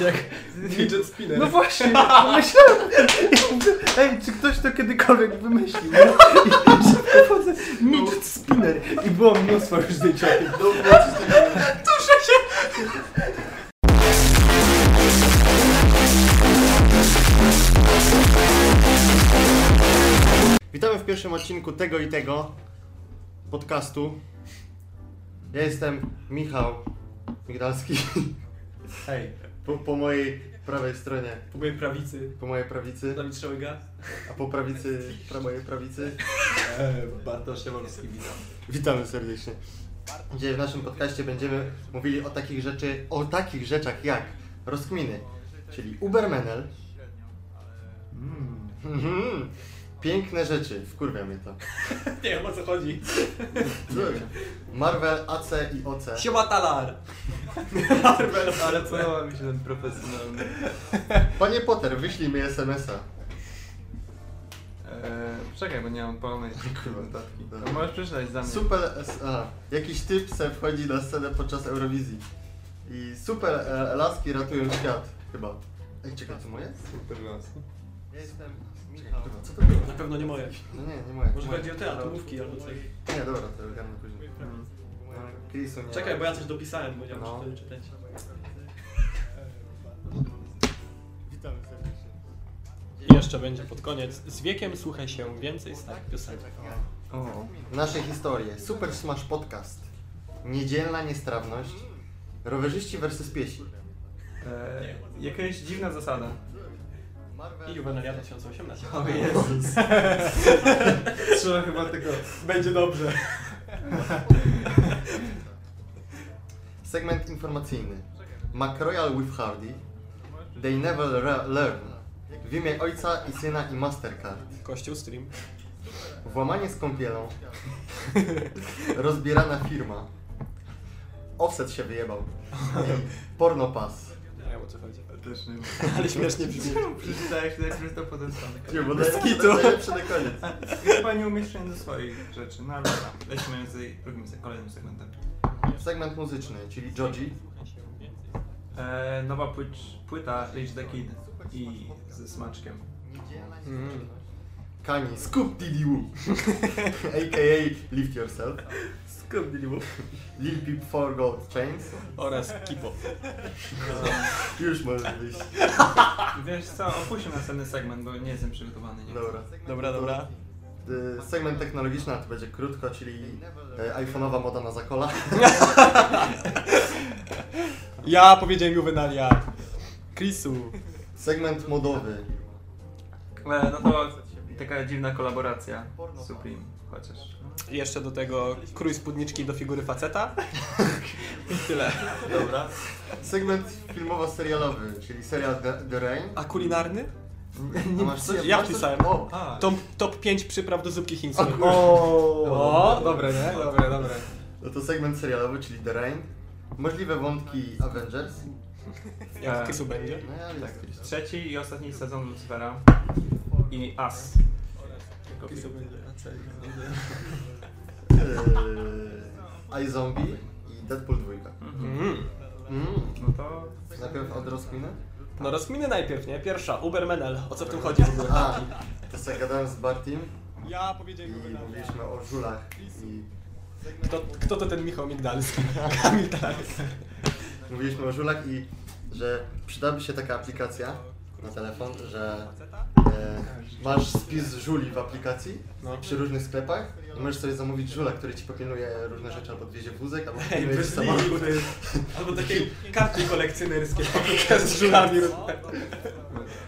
Jak fidget spinner. No właśnie, myślałem, ej, czy ktoś to kiedykolwiek wymyślił? I midget spinner i było mnóstwo już zdjęć o tym. Witamy w pierwszym odcinku tego i tego podcastu. Ja jestem Michał Migdalski. Hej, Po, po mojej prawej stronie, po mojej prawicy po mojej prawicy, Dawid Strzałega. a po prawicy, po mojej prawicy. Bartosz Siewolski, witam. Witamy serdecznie. Dzisiaj w naszym podcaście będziemy mówili o takich rzeczy, o takich rzeczach jak rozkminy, czyli Ubermenel. Mhm. Piękne rzeczy, wkurwia mnie to. Nie wiem o co chodzi. Marvel, AC i OC. Siema Talar! Ale podoba mi się ten profesjonalny. Panie Potter, wyślij mi SMS-a. Eee, czekaj, bo nie mam pełnej Kurwa. notatki. Dobra. No możesz przeczytać za mnie. Super SA. Jakiś typ se wchodzi na scenę podczas Eurowizji. I super e, laski ratują świat. Chyba. Ej, czekaj, to moje? Super laski. Ja jestem Michał. Co to było? Na pewno nie moje. No nie, nie moje. Może moje. chodzi o te atomówki albo coś. Nie, dobra, to ogarnę później. Mm. No, Chrisu nie. Czekaj, bo ja coś dopisałem, bo nie wiem, No. czy to czytać. Witamy serdecznie. I jeszcze będzie pod koniec. Z wiekiem słuchaj się więcej starych piosenek. O. Nasze historie. Super Smash Podcast. Niedzielna niestrawność. Rowerzyści versus piesi. Eee, jakaś dziwna zasada. I Juvenalia 2018. O Jezus. Trzeba chyba tego... Będzie dobrze. Segment informacyjny. McRoyal with Hardy. They never re- learn. W imię ojca i syna i Mastercard. Kościół stream. Włamanie z kąpielą. Rozbierana firma. Offset się wyjebał. Pornopas. Nie wiem o co chodzi. Też nie Ale śmiesznie brzmi. Przeczytałeś jak to potem Nie, bo Bez to kitu. jest najlepsze na koniec. Chyba nie umieszczenie do swoich rzeczy. No ale dobra. Lecimy z drugim, z kolejnym segmentem. Segment muzyczny, czyli Joji. Eee, nowa płyć, płyta Rage the Kid i ze smaczkiem. Mm. Kani, Scoop Diddy Woo. A.k.a. Lift Yourself. Skąd Lil Peep 4 Gold Chains. Oraz Kipo. Już może wyjść. Wiesz co, opuśćmy następny segment, bo nie jestem przygotowany. Nie Dobra. Dobra, dobra. Y, Segment teknologiczny, a to będzie krótko, czyli y, iPhone'owa moda na zakola. Ja powiedziałem Juvenalia. Chrisu. Segment modowy. E, no to taka dziwna kolaboracja Supreme, chociaż. Jeszcze do tego krój spódniczki do figury faceta. I tyle. Dobra. Segment filmowo-serialowy, czyli serial The, The Rain. A kulinarny? A masz coś? Ja wpisałem. O! A, Top, top 5 przypraw do zupki chińskiej. O! O, dobre, nie? Dobre, dobre. No to segment serialowy, czyli The Rain. Możliwe wątki Avengers. Jak w będzie? No ja tak, tak. trzeci i ostatni sezon Lucifera i As. Chrisu będzie. Yy, iZombie i Deadpool 2. Mhm. Mm. Mm. No to Najpierw od rozkminy? No rozkminy najpierw, nie? Pierwsza, Ubermenel. O co w tym chodzi w ogóle? A, to sobie gadałem z Bartim Ja powiedziałem i mówiliśmy o żulach i Kto, kto to ten Michał Migdalski? Kamil tak. mówiliśmy o żulach i że przydałaby się taka aplikacja na telefon, że e, masz spis żuli w aplikacji No. przy różnych sklepach i możesz sobie zamówić żula, który ci popilnuje różne rzeczy, albo odwiezie wózek, albo Ej, popilnuje ci bez samochód. liku, to jest... Albo takie karty kolekcjonerskie z żulami.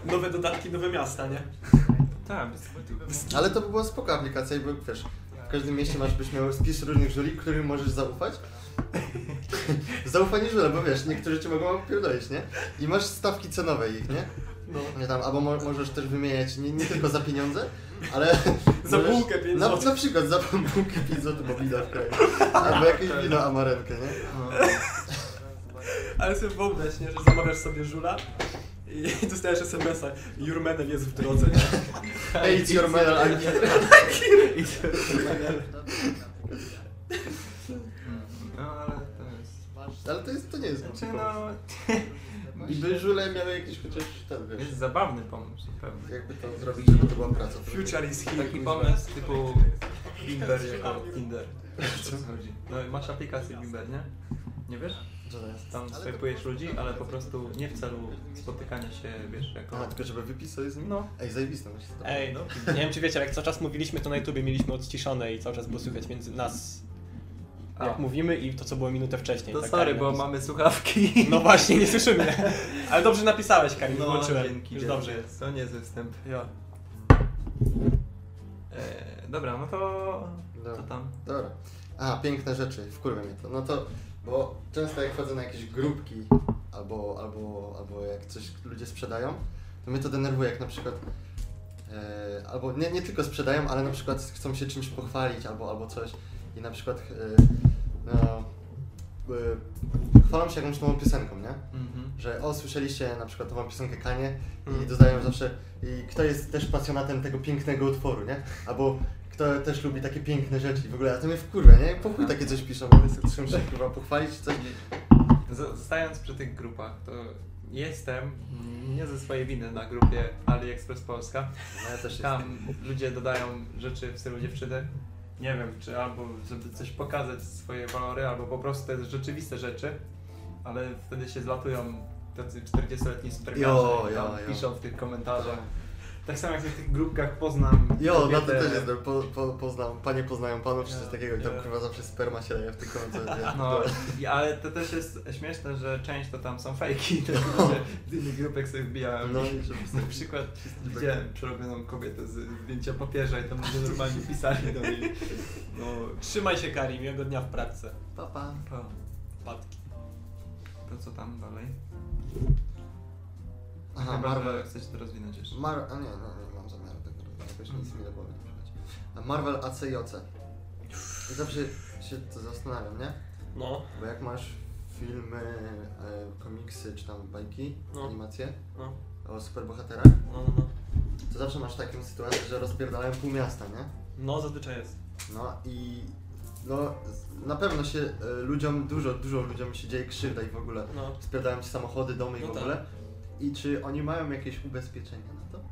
Nowe dodatki, nowe miasta, nie? tak, bez kitu. Ale to by była spoko aplikacja i bo wiesz, w każdym mieście masz byś miał spis różnych żuli, którym możesz zaufać. Zaufanie żule, bo wiesz, niektórzy cię mogą opierdolić, nie? I masz stawki cenowe ich, nie? No. Nie tam, albo mo możesz też wymieniać nie, nie tylko za pieniądze, ale... Za możesz- bułkę pięć na, złotych. na przykład za bułkę 5 zł, bo wina w kraju. Albo jakieś wino amarenkę, nie? No. Ale sobie wyobraź, nie? Że zamawiasz sobie żula i dostajesz SMS-a Your medal jest w drodze? Hey, it's your medal, I'm here. No ale to jest... Ale to, jest, to nie jest Znaczy no... I by żule miały jakiś chociaż ten, wiesz, Jest zabawny pomysł, na pewno. jakby to zrobić, żeby to była praca. Future is here. Taki pomysł typu Bimber jako Tinder. Co chodzi? No masz aplikację Bimber, nie? Nie wiesz? Co to jest? Tam swajpujesz ludzi, ale po prostu nie w celu spotykania się, wiesz, jako... A, tylko żeby wypis sobie z nim? No. Ej, zajebiste, myślę. Ej, No. nie wiem czy wiecie, ale jak cały czas mówiliśmy, to na YouTubie mieliśmy odciszone i cały czas było słychać między nas, A. jak mówimy i to co było minutę wcześniej. To tak sorry, Karin bo mamy słuchawki. No właśnie, nie słyszymy. Ale dobrze napisałeś, Karin, No, wyłączyłem. dzięki, Już dzięki. dobrze jest. To nie występ. Jo. E, dobra, no to... Dobra. Co tam? Dobra. A, piękne rzeczy, wkurwia mnie to. No to, bo często jak wchodzę na jakieś grupki albo, albo, albo jak coś ludzie sprzedają, to mnie to denerwuje, jak na przykład e, albo nie, nie tylko sprzedają, ale na przykład chcą się czymś pochwalić albo, albo coś i na przykład e, chwalą się jakąś nową piosenką, nie? Mhm. że o, słyszeliście na przykład nową piosenkę Kanie i Mm. dodają zawsze i kto jest też pasjonatem tego pięknego utworu, nie? Albo kto też lubi takie piękne rzeczy i w ogóle, a to mnie wkurwia, nie? Po chuj takie coś piszą, bo chcą się kurwa pochwalić coś. Zostając przy tych grupach, to jestem nie ze swojej winy na grupie AliExpress Polska. No ja też Tam ludzie dodają rzeczy w stylu dziewczyny. Nie wiem, czy albo żeby coś pokazać swoje walory, albo po prostu to jest rzeczywiste rzeczy, ale wtedy się zlatują tacy 40-letni superkarze Jo, i tam jo, jo. piszą w tych komentarzach. Tak samo jak w tych grupkach poznam Jo, no to też jestem, po, po, poznam, panie poznają panów czy coś takiego i tam kurwa zawsze sperma się leje w tych komentarzach. No, i- ale to też jest śmieszne, że część to tam są fejki, te ludzie z innych grupek sobie wbijają. No, na przykład widziałem przerobioną kobietę z zdjęcia papieża i tam ludzie normalnie pisali do niej. No, Trzymaj się, Karim, miłego dnia w pracy. Papa. to, Patki. to co tam dalej? Aha, Chyba, Marvel. chcesz to rozwinąć jeszcze. Mar a nie, no, nie mam zamiaru tego jakoś nic mi do głowy nie Marvel ACJC. I zawsze się to zastanawiam, nie? No, Bo jak masz filmy, e, komiksy czy tam bajki, No. animacje no, o superbohaterach, no, no, no. to zawsze masz taką sytuację, że rozpierdalają pół miasta, nie? No, zazwyczaj jest. No i no na pewno się e, ludziom, dużo, dużo ludziom się dzieje krzywda i w ogóle No. rozpierdalają się samochody, domy i No w tak. I czy oni mają jakieś ubezpieczenia na to?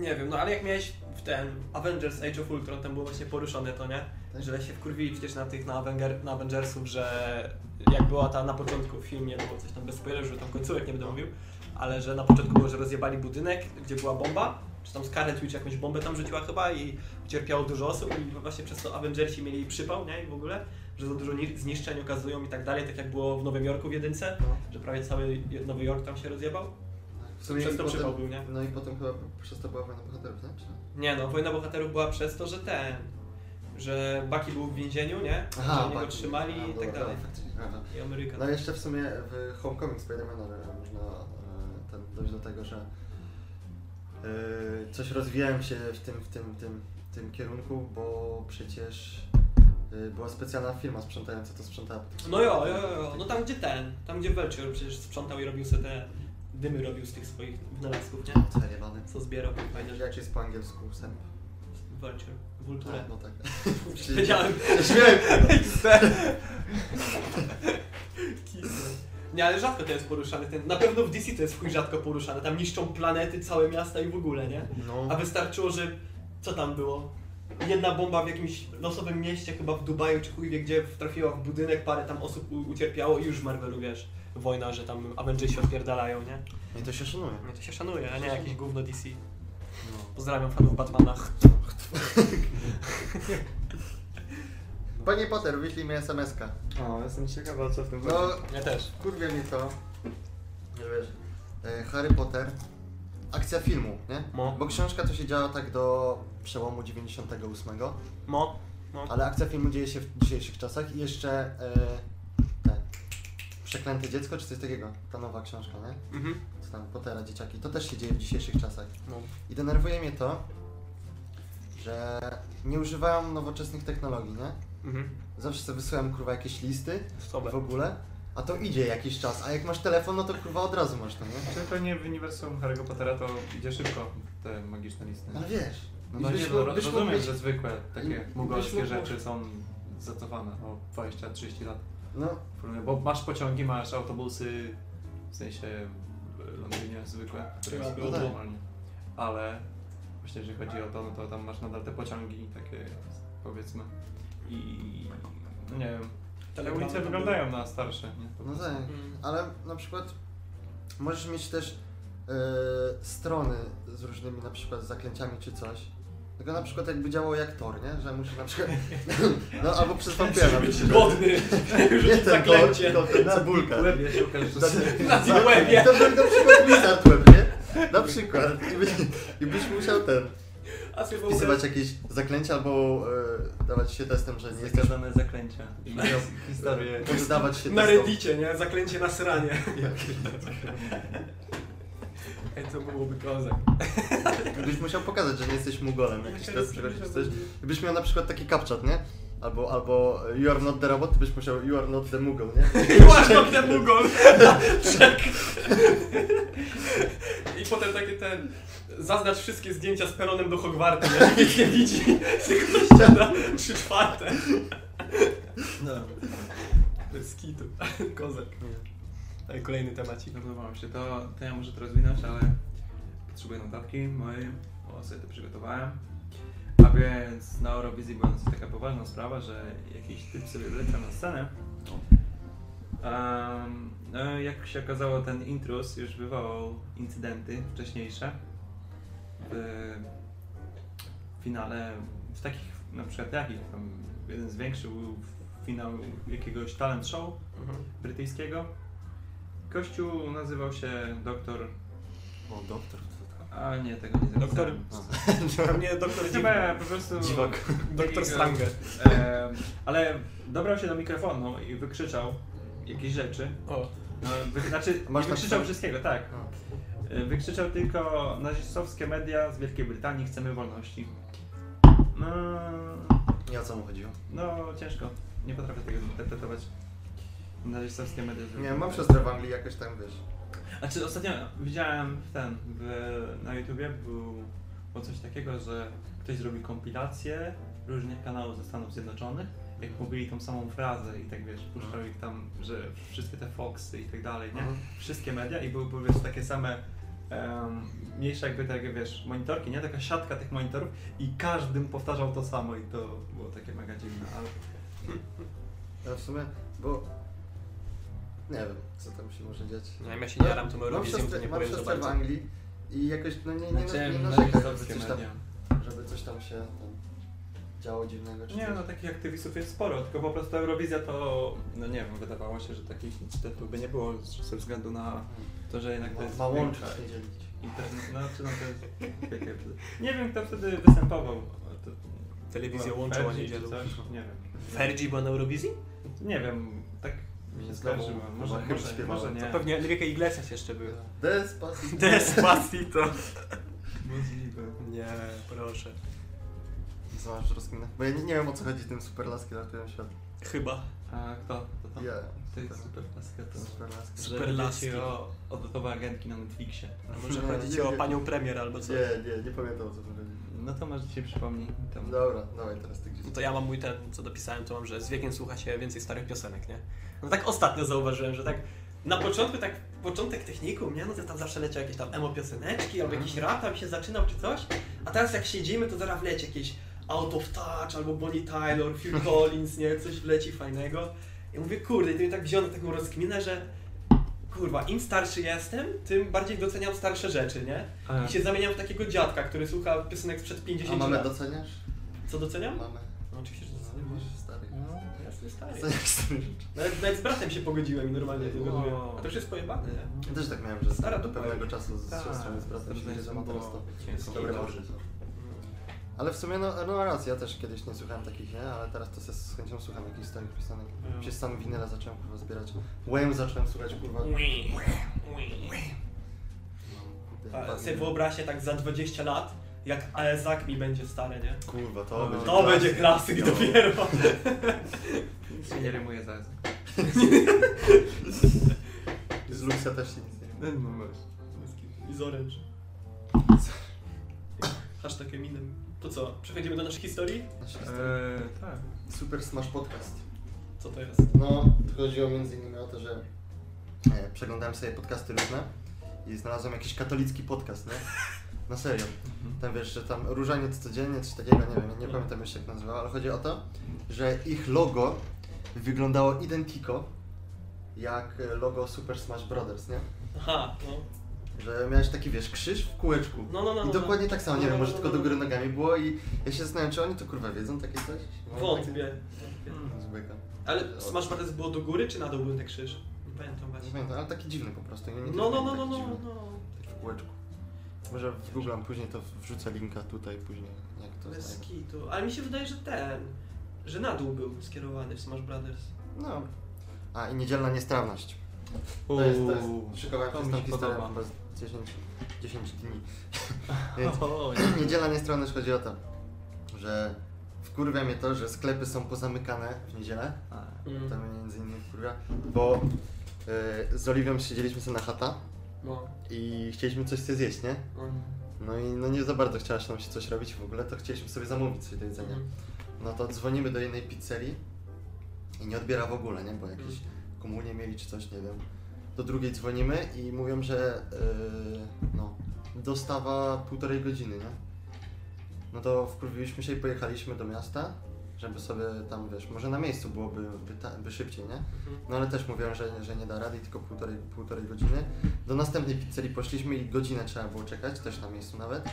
Nie wiem, no ale jak miałeś w ten Avengers Age of Ultron, tam było właśnie poruszone to, nie? Tak. Że się wkurwili przecież na tych, na, Avenger, na Avengersów, że jak była ta na początku w filmie, było coś tam bez spoilerów, że tam końcówek nie będę mówił, ale że na początku było, że rozjebali budynek, gdzie była bomba, czy tam Scarlet Witch jakąś bombę tam rzuciła chyba i ucierpiało dużo osób i właśnie przez to Avengersi mieli przypał, nie? I w ogóle, że za dużo ni- zniszczeń okazują i tak dalej, tak jak było w Nowym Jorku w jedynce, No. że prawie cały Nowy Jork tam się rozjebał. W sumie Przez to potem- przypał był, nie? No i potem chyba przez to była wojna bohaterów, nie? Czy nie? No, wojna bohaterów była przez to, że ten, że Bucky był w więzieniu, nie? że oni go trzymali A, i dobra, tak dalej. dobra. I Ameryka. No jeszcze w sumie w Homecoming Spidermana można e, ten, dojść do tego, że e, coś rozwijałem się w tym, w tym, tym, tym kierunku, bo przecież była specjalna firma sprzątająca to sprzątała. No jo, jo, jo, no tam gdzie ten, tam gdzie Vulture przecież sprzątał i robił sobie te dymy robił z tych swoich wynalazków, nie? Zajebany. Co zbierał, rzeczy. Jak jest po angielsku sęp? Vulture, Vulture. A, no tak. Wiedziałem. Śmiałem. Nie, ale rzadko to jest poruszane. Ten, na pewno w DC to jest chuj rzadko poruszane. Tam niszczą planety, całe miasta i w ogóle, nie? No. A wystarczyło, że... Co tam było? Jedna bomba w jakimś losowym mieście, chyba w Dubaju czy chuj wie gdzie, trafiła w budynek, parę tam osób ucierpiało i już w Marvelu, wiesz, wojna, że tam Avengersi odpierdalają, nie? I to się szanuje. No to się szanuje, a nie jakieś gówno DC. No. Pozdrawiam fanów Batmana. Panie Potter, wyślij mi SMS-ka. O, jestem ciekawa co w tym No, Ja też. kurwie mnie to, że wiesz, e, Harry Potter, akcja filmu, nie? Mo. Bo książka to się działa tak do przełomu 98, Mo. No. ale akcja filmu dzieje się w dzisiejszych czasach i jeszcze e, te, Przeklęte dziecko, czy coś takiego, ta nowa książka, nie? Mhm. Co tam, Pottera, dzieciaki, to też się dzieje w dzisiejszych czasach. No. I denerwuje mnie to, że nie używają nowoczesnych technologii, nie? Mhm. Zawsze sobie wysyłam kurwa jakieś listy Stopę. w ogóle, a to idzie jakiś czas, a jak masz telefon, no to kurwa od razu masz to, nie? Czy pewnie w uniwersum Harry'ego Pottera to idzie szybko, te magiczne listy. Ale wiesz, No, no byś nie, no, mógł rozumiem, mieć- że zwykłe takie mugolskie mógł- rzeczy są zacofane o 20-30 lat. No, Bo masz pociągi, masz autobusy, w sensie w Londynie zwykłe, które No normalnie. Ale właśnie jeżeli chodzi o to, no to tam masz nadal te pociągi takie powiedzmy i no nie wiem, te ulice wyglądają na starsze, nie? No tak, Mm. ale na przykład możesz mieć też e, strony z różnymi na przykład zaklęciami czy coś. Tylko na przykład jakby działało jak Tor, nie? Że musisz na przykład... No albo przez wampira na przykład. Godny, Nie ten Tor, zaklęcie. tylko ten cebulka. Łebie się Na I Zimłebie. to był na przykład Wizard Web, nie? Na przykład. I, by, I byś musiał ten, wpisywać jakieś zaklęcia albo e, dawać się testem, że nie jesteś... Zakazane zaklęcia. I miał historię. Się na testom. reddicie, nie? Zaklęcie na sranie. Ej, to byłoby kozak. Byś musiał pokazać, że nie jesteś mugolem. Jakiś czy coś. Gdybyś miał na przykład taki captchat, nie? Albo, albo you are not the robot, to byś musiał you are not the mugol, nie? Masz ten gol. Czek. I potem takie ten... Zaznacz wszystkie zdjęcia z peronem do Hogwartu, nie? Nikt nie widzi. Tylko ściana trzy czwarte. No. Bez kitu. Kozak. Ej, Kolejny temacik. Podobało mi się to, to ja muszę to rozwinąć, ale potrzebuję notatki mojej, bo sobie to przygotowałem. A więc na Eurowizji była taka poważna sprawa, że jakiś typ sobie wleciał na scenę. Um, no, jak się okazało, ten intrus już wywołał incydenty wcześniejsze w finale, w takich na przykład jakich tam jeden z większych był finał jakiegoś talent show brytyjskiego. Kościół nazywał się doktor. O, doktor. A nie, tego nie Doktor-. Pewnie doktor Chyba Dziwny. po prostu. Dziwak. Doktor Slanger. Em, ale dobrał się do mikrofonu i wykrzyczał jakieś rzeczy. O. No, wy, znaczy, Masz nie wykrzyczał napisane? wszystkiego, tak. E, Wykrzyczał tylko nazistowskie media z Wielkiej Brytanii, chcemy wolności. No, Nie o co mu chodziło. no ciężko. Nie potrafię tego interpretować. Nazistowskie media. z Nie mam siostrę w Anglii jakoś tam, wiesz. Znaczy ostatnio widziałem ten w, na YouTubie był, było coś takiego, że ktoś zrobił kompilację różnych kanałów ze Stanów Zjednoczonych, jak mówili tą samą frazę i tak wiesz, puszczał ich tam, że wszystkie te Foxy i tak dalej, nie? Mhm. Wszystkie media i były, były wiesz, takie same em, mniejsze jakby takie wiesz, monitorki, nie? Taka siatka tych monitorów i każdym powtarzał to samo i to było takie mega dziwne, ale Ja w sumie, bo... Nie wiem, co tam się może dziać. Nie wiem, ja się nie jaram tą Eurowizją, to nie powiem za siostrę w bardzo. Anglii i jakoś, no nie, nie, nie, nie narzekaj, żeby coś tam, żeby coś tam się tam działo dziwnego czy Nie, coś. no takich aktywistów jest sporo, tylko po prostu Eurowizja to, no nie wiem, wydawało się, że takich incydentów by nie było ze względu na to, że jednak to jest Ma łączyć, nie dzielić. internet, no czy no to jest. Nie wiem kto wtedy występował. To Telewizję była łączą, a Fergie nie wiem. Fergie była na Eurowizji? Nie wiem, mi się skojarzyło. Może, może, może to nie. Pewnie Enrique Iglesias jeszcze był. Despacito. Despacito. Możliwe. Nie, proszę. Zobacz rozkminę. Bo ja nie, nie wiem o co chodzi tym superlaski ratują świat. Chyba. A kto? To to? Ja. To jest super klaska to. Superlaski. O odlotowe agentki na Netflixie. A może chodzi ci o panią premier albo coś. Nie, nie, nie pamiętam o co chodzi. No to może ci przypomnij. Tam. Dobra, dawaj teraz ty. No to ja mam mój ten, co dopisałem, to mam, że z wiekiem słucha się więcej starych piosenek, nie? No tak ostatnio zauważyłem, że tak na początku, tak początek technikum, nie? No to tam zawsze leciał jakieś tam emo pioseneczki, albo jakiś rap tam się zaczynał czy coś, a teraz jak siedzimy, to zaraz wleci jakieś Out of Touch, albo Bonnie Tyler, Phil Collins, nie? Coś wleci fajnego. I mówię, kurde, i to mi tak wziął na taką rozkminę, że kurwa, im starszy jestem, tym bardziej doceniam starsze rzeczy, nie? A, I się zamieniam w takiego dziadka, który słucha piosenek sprzed A 50 mamy lat. doceniasz? Co doceniam? Mamy. No doceniam. Doceniasz stary. No, jasny stary. Stare rzeczy. Nawet, nawet z bratem się pogodziłem i normalnie to No. goduję. A to już jest pojebane, nie? Ja też tak miałem, że Stara do pewnego czasu z Tak, siostrą i z bratem się nie teraz to dobre morzy. Ale w sumie, no, no racja, ja też kiedyś nie słuchałem takich, nie? Ale teraz to z chęcią słucham jakichś starych pisanek. No. Się sam winyle zacząłem kurwa zbierać. Wham zacząłem słuchać kurwa. No, A kurde, sobie wyobraźcie tak za 20 lat, jak Aezak mi będzie stare, nie? Kurwa, to No, będzie To klasyk. będzie klasyk No. dopiero. Nic się nie rymuje za język. Z Luxa też się nic nie No właśnie. I z Orange. Hashtag Eminem. To co, przechodzimy do naszej historii? Nasz Eee, tak. Super Smash Podcast. Co to jest? No, chodziło między innymi o to, że e, przeglądałem sobie podcasty różne i znalazłem jakiś katolicki podcast, nie? Na serio. Tam wiesz, że tam różaniec codziennie, coś takiego, nie wiem, nie pamiętam jeszcze jak nazywało, ale chodzi o to, że ich logo wyglądało identico jak e, logo Super Smash Brothers, nie? Aha, no. Że miałeś taki, wiesz, krzyż w kółeczku. No, no, no. I no, dokładnie tak samo, nie No, wiem, no, może no, tylko no, do no. góry nogami było i ja się zastanawiam, czy oni to kurwa wiedzą takie coś? No, Wątpię. takie-. Ale Smash Brothers było do góry czy na dół był ten krzyż? Nie pamiętam Nie właśnie. pamiętam, ale taki dziwny po prostu. Nie, nie No, no, no, no, no, no. Taki w kółeczku. Może w Google później to wrzucę linka tutaj później, jak to Bez znajdę. kitu. Ale mi się wydaje, że ten, że na dół był skierowany w Smash Brothers. No. A i niedzielna niestrawność. To jest, to jest, szykowałem to się mi z tą się historią podoba. chyba z 10, 10 dni. Więc O, niedzielna niestrawność chodzi o to, że wkurwia mnie to, że sklepy są pozamykane w niedzielę. Mm. To mnie między innymi wkurwia, bo y, z Oliwią siedzieliśmy sobie na chata No. i chcieliśmy coś sobie zjeść, nie? no. No i no nie za bardzo chciałaś nam się coś robić w ogóle, to chcieliśmy sobie zamówić coś do jedzenia. Mhm. No to dzwonimy do jednej pizzerii i nie odbiera w ogóle, nie? Bo jakieś Mhm. komunie mieli czy coś, nie wiem. Do drugiej dzwonimy i mówią, że yy, no, dostawa półtorej godziny, nie? No to wkurwiliśmy się i pojechaliśmy do miasta, żeby sobie tam, wiesz, może na miejscu byłoby by, ta, by szybciej, nie? Mhm. No ale też mówią, że, że nie da rady, tylko półtorej, półtorej godziny. Do następnej pizzerii poszliśmy i godzinę trzeba było czekać, też na miejscu nawet.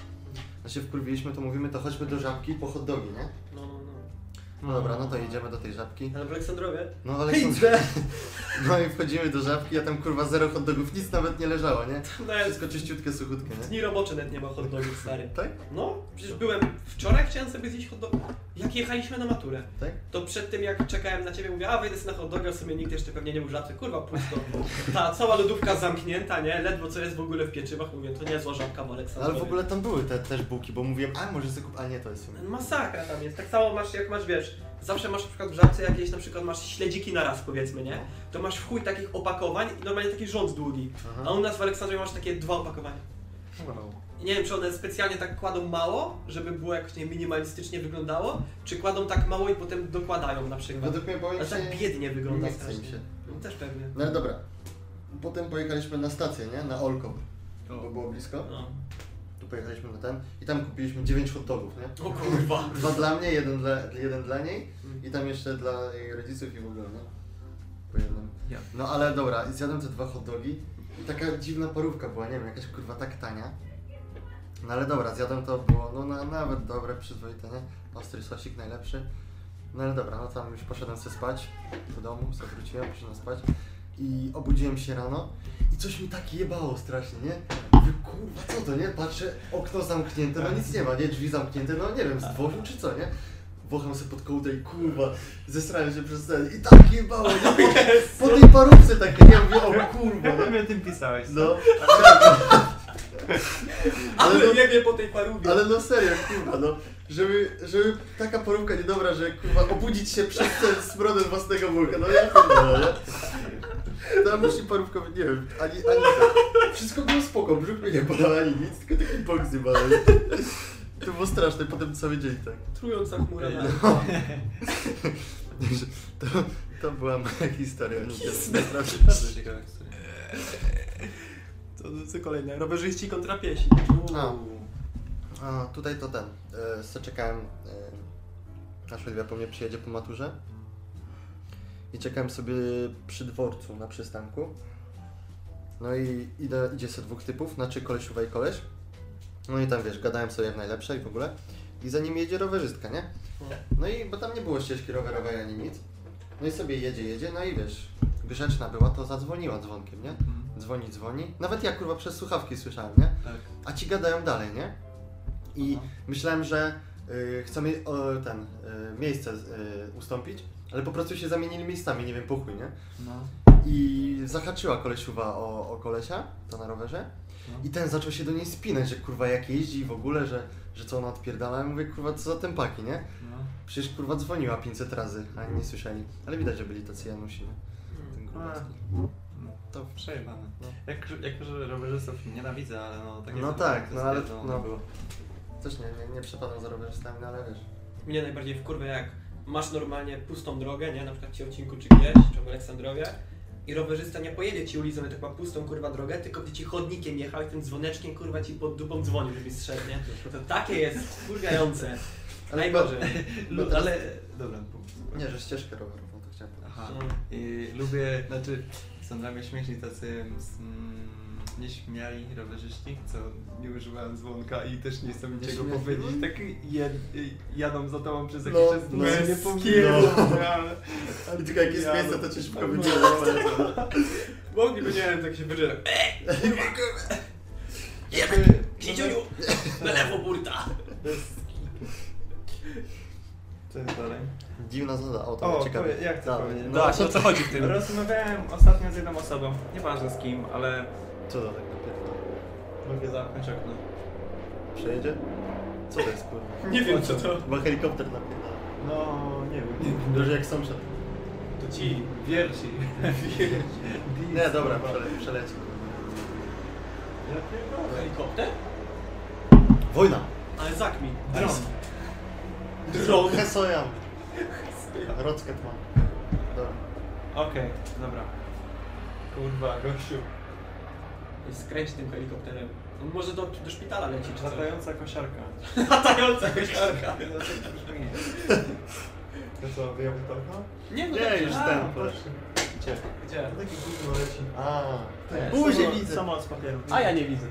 No się wkurwiliśmy, to mówimy, to chodźmy do żabki po hot dogi, nie? No, no, no. Dobra, no to jedziemy do tej żabki. Ale w Aleksandrowie? No ale są... No i wchodzimy do żabki, a tam kurwa zero hot dogów, nic nawet nie leżało, nie? No jest. Wszystko czyściutkie, suchutkie, nie? Dni robocze nawet nie ma hot dogów, stary. Tak? No, przecież byłem, wczoraj chciałem sobie zjeść hot dog. Jak jechaliśmy na maturę, Tak? to przed tym jak czekałem na ciebie, mówię, a wejdę sobie na hot doga, w sumie nikt jeszcze pewnie nie był żadny, kurwa pusto. Ta cała lodówka zamknięta, nie? Ledwo co jest w ogóle w pieczywach, mówię, to niezła żabka w Aleksandrowie. Ale w ogóle tam były te też bułki, bo mówiłem, a może sobie kup... A nie, to jest w. Masakra tam jest. Tak samo masz, jak masz, wiesz, zawsze masz na przykład w żabce jakieś, na przykład masz śledziki na raz, powiedzmy, nie? To masz w chuj takich opakowań i normalnie taki rząd długi. A Aha. u nas w Aleksandrowie masz takie dwa opakowania. I nie wiem, czy one specjalnie tak kładą mało, żeby było jakoś nie minimalistycznie wyglądało, czy kładą tak mało i potem dokładają na przykład. Według mnie, Ale im tak biednie wygląda nie chce strasznie. się. No, też pewnie. No ale dobra. Potem pojechaliśmy na stację, nie? Na Olko, bo było blisko. No. Pojechaliśmy na ten i tam kupiliśmy 9 hot dogów, nie? O kurwa. Dwa dla mnie, jeden dla, jeden dla niej i tam jeszcze dla jej rodziców i w ogóle, nie? Po jednym. No ale dobra, i zjadłem te dwa hot dogi i taka dziwna parówka była, nie wiem, jakaś kurwa tak tania. No ale dobra, zjadłem to, było no na, nawet dobre, przyzwoite, nie? Ostry sosik najlepszy. No ale dobra, no tam już poszedłem sobie spać do domu, sobie wróciłem, poszedłem spać i obudziłem się rano i coś mi tak jebało strasznie, nie? Kurwa, co to, nie? Patrzę, okno zamknięte, no nic nie ma, nie? Drzwi zamknięte, no nie wiem, z dworu czy co, nie? Włocham sobie pod kołdrę i kurwa, zesrałem się przez ten i tak jebało, nie? Po, po tej parówce takie, nie? Mówię, o kurwa, Ja nie? mnie tym pisałeś. No, Ale no- nie wie po tej parówie. ale no serio, kurwa, no. Żeby, żeby taka porówka niedobra, że kurwa obudzić się przez ten smrodem własnego wulka, no ja pierdolę, nie? Tam musi parówka być, nie wiem, ani, ani tak. Wszystko było spoko, brzuch mnie nie bolał, ani nic, tylko taki bok zjebałem. To było straszne, potem cały dzień tak. Trująca chmura na No. To, to była moja historia. Nie Bardzo ciekawa historia. To co kolejne? Rowerzyści kontra piesi. A. A, tutaj to ten. E, czekałem, e, aż Oliwia po mnie przyjedzie po maturze. I czekałem sobie przy dworcu na przystanku. No i idę, idzie se dwóch typów, znaczy kolesiuwa i koleś. No i tam wiesz, gadałem sobie jak najlepsze i w ogóle. I za nim jedzie rowerzystka, nie? No i bo tam nie było ścieżki rowerowej ani nic. No i sobie jedzie, jedzie, no i wiesz, grzeczna była, to zadzwoniła dzwonkiem, nie? Dzwoni, dzwoni. Nawet ja kurwa przez słuchawki słyszałem, nie? Tak. A ci gadają dalej, nie? I myślałem, że y, chcą mi o, ten y, miejsce y, ustąpić, ale po prostu się zamienili miejscami, nie wiem, po chuj, nie? No. I zahaczyła kolesiuwa o, o kolesia, to na rowerze. No. I ten zaczął się do niej spinać, że kurwa jak jeździ w ogóle, że, że co ona odpierdala. Ja mówię, kurwa, co za tempaki, nie? No. Przecież kurwa dzwoniła 500 razy, a nie słyszeli. Ale widać, że byli tacy Janusi, nie? Ten grubacki. No. To Przejebane. No. Jak, jako, że rowerzystów nienawidzę, ale no tak No jest, tak, to no ale- stwierdzone no. było. też nie, nie, nie przepadam za rowerzystami, no ale wiesz. Mnie najbardziej wkurwia jak masz normalnie pustą drogę, nie? Na przykład w Ciałcinku czy gdzieś, czy w Aleksandrowie i rowerzysta nie pojedzie ci ulicą, tak ma pustą kurwa drogę, tylko będzie ci chodnikiem jechał i tym dzwoneczkiem kurwa ci pod dupą dzwonił, żebyś zszedł, nie? To takie jest kurwiające. Ale Najgorzej. Bo teraz- Ale... Dobra, Nie, że ścieżkę rowerową, to chciałem powiedzieć. Aha. No. I lubię, znaczy są dla mnie śmieszni tacy mm, nieśmiali rowerzyści, co nie używają dzwonka i też nie chcą niczego Nieśmiali? powiedzieć. Tak jed, jadą za tobą przez jakiś No, czas. no, nie powiem, no. ale... I tylko jak jest Ja- miejsce, to cię szybko będzie. Mogliby, nie wiem, tak się wyżyłem. Kiciuniu, na lewo burta. Co jest dalej? Dziwna zada, o to O, ciekawe. powie- ja chcę Dawaj. powiedzieć. No, No właśnie, o co chodzi w tym? Rozmawiałem ostatnio z jedną osobą, nieważne z kim, ale Co to tak napierdala? mogę zamknąć okno. Przejedzie? Co to jest kurwa? Nie wiem co to. Chyba helikopter napierdala. No, nie wiem. Dobrze jak sąsiad. To ci. Wierci. Nie, dobra, przele, przeleci. Ja pierdolę. Helikopter? Wojna! Ale zakmi. Dron. Dron. Hesojam. Rocket ma. Dobra. Okej, dobra. Kurwa, gościu. Skręć tym helikopterem. On może do, do szpitala leci czy coś. Latająca kosiarka. Latająca kościarka. To co, wyjął to okno? Nie, no Nie, dobrze. już ten. proszę. Gdzie? Gdzie? Taki gówno leci. A. Nie, Buzie widzę. Samolot z papieru. A ja nie widzę.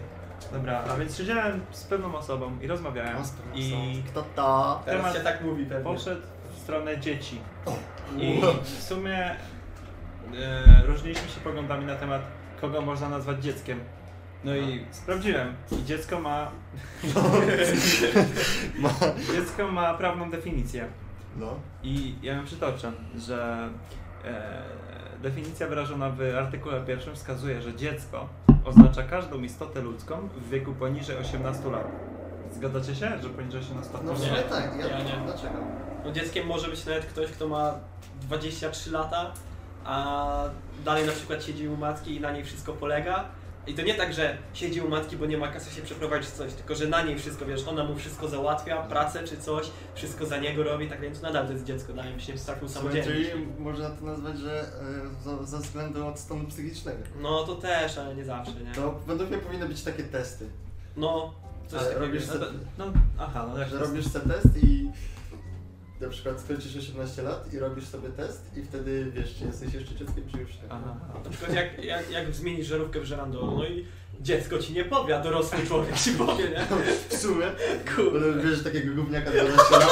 Dobra, a więc siedziałem z pewną osobą i rozmawiałem. I Kto to? Teraz się tak mówi pewnie. poszedł w stronę dzieci. O. I w sumie e, różniliśmy się poglądami na temat, kogo można nazwać dzieckiem. No i sprawdziłem. I dziecko ma. Ma. Dziecko ma prawną definicję. No. I ja ją przytoczę, że e, definicja wyrażona w artykule pierwszym wskazuje, że dziecko oznacza każdą istotę ludzką w wieku poniżej 18 lat. Zgadzacie się, że poniżej 18 lat? No w sumie tak. Ja, Ja nie. Dlaczego? No dzieckiem może być nawet ktoś, kto ma 23 lata, a dalej na przykład siedzi u matki i na niej wszystko polega. I to nie tak, że siedzi u matki, bo nie ma kasy się przeprowadzić coś, tylko że na niej wszystko, wiesz, ona mu wszystko załatwia, pracę czy coś, wszystko za niego robi, tak więc nadal to jest dziecko, dalej byś nie taką samodzielność. Czyli można to nazwać, że za- ze względu od stanu psychicznego. No to też, ale nie zawsze, nie? To według mnie powinny być takie testy. No, coś Ale takiego. robisz No, se- to- no, aha, no jak robisz sobie test i na przykład skończysz 18 lat i robisz sobie test i wtedy wiesz, czy jesteś jeszcze dzieckiem, czy już nie. Aha. Na przykład jak, jak, jak zmienisz żarówkę w żerandolu, no i dziecko ci nie powie, a dorosły człowiek ci powie, nie? W sumie, Kurde. bo bierzesz takiego gówniaka 12 lat.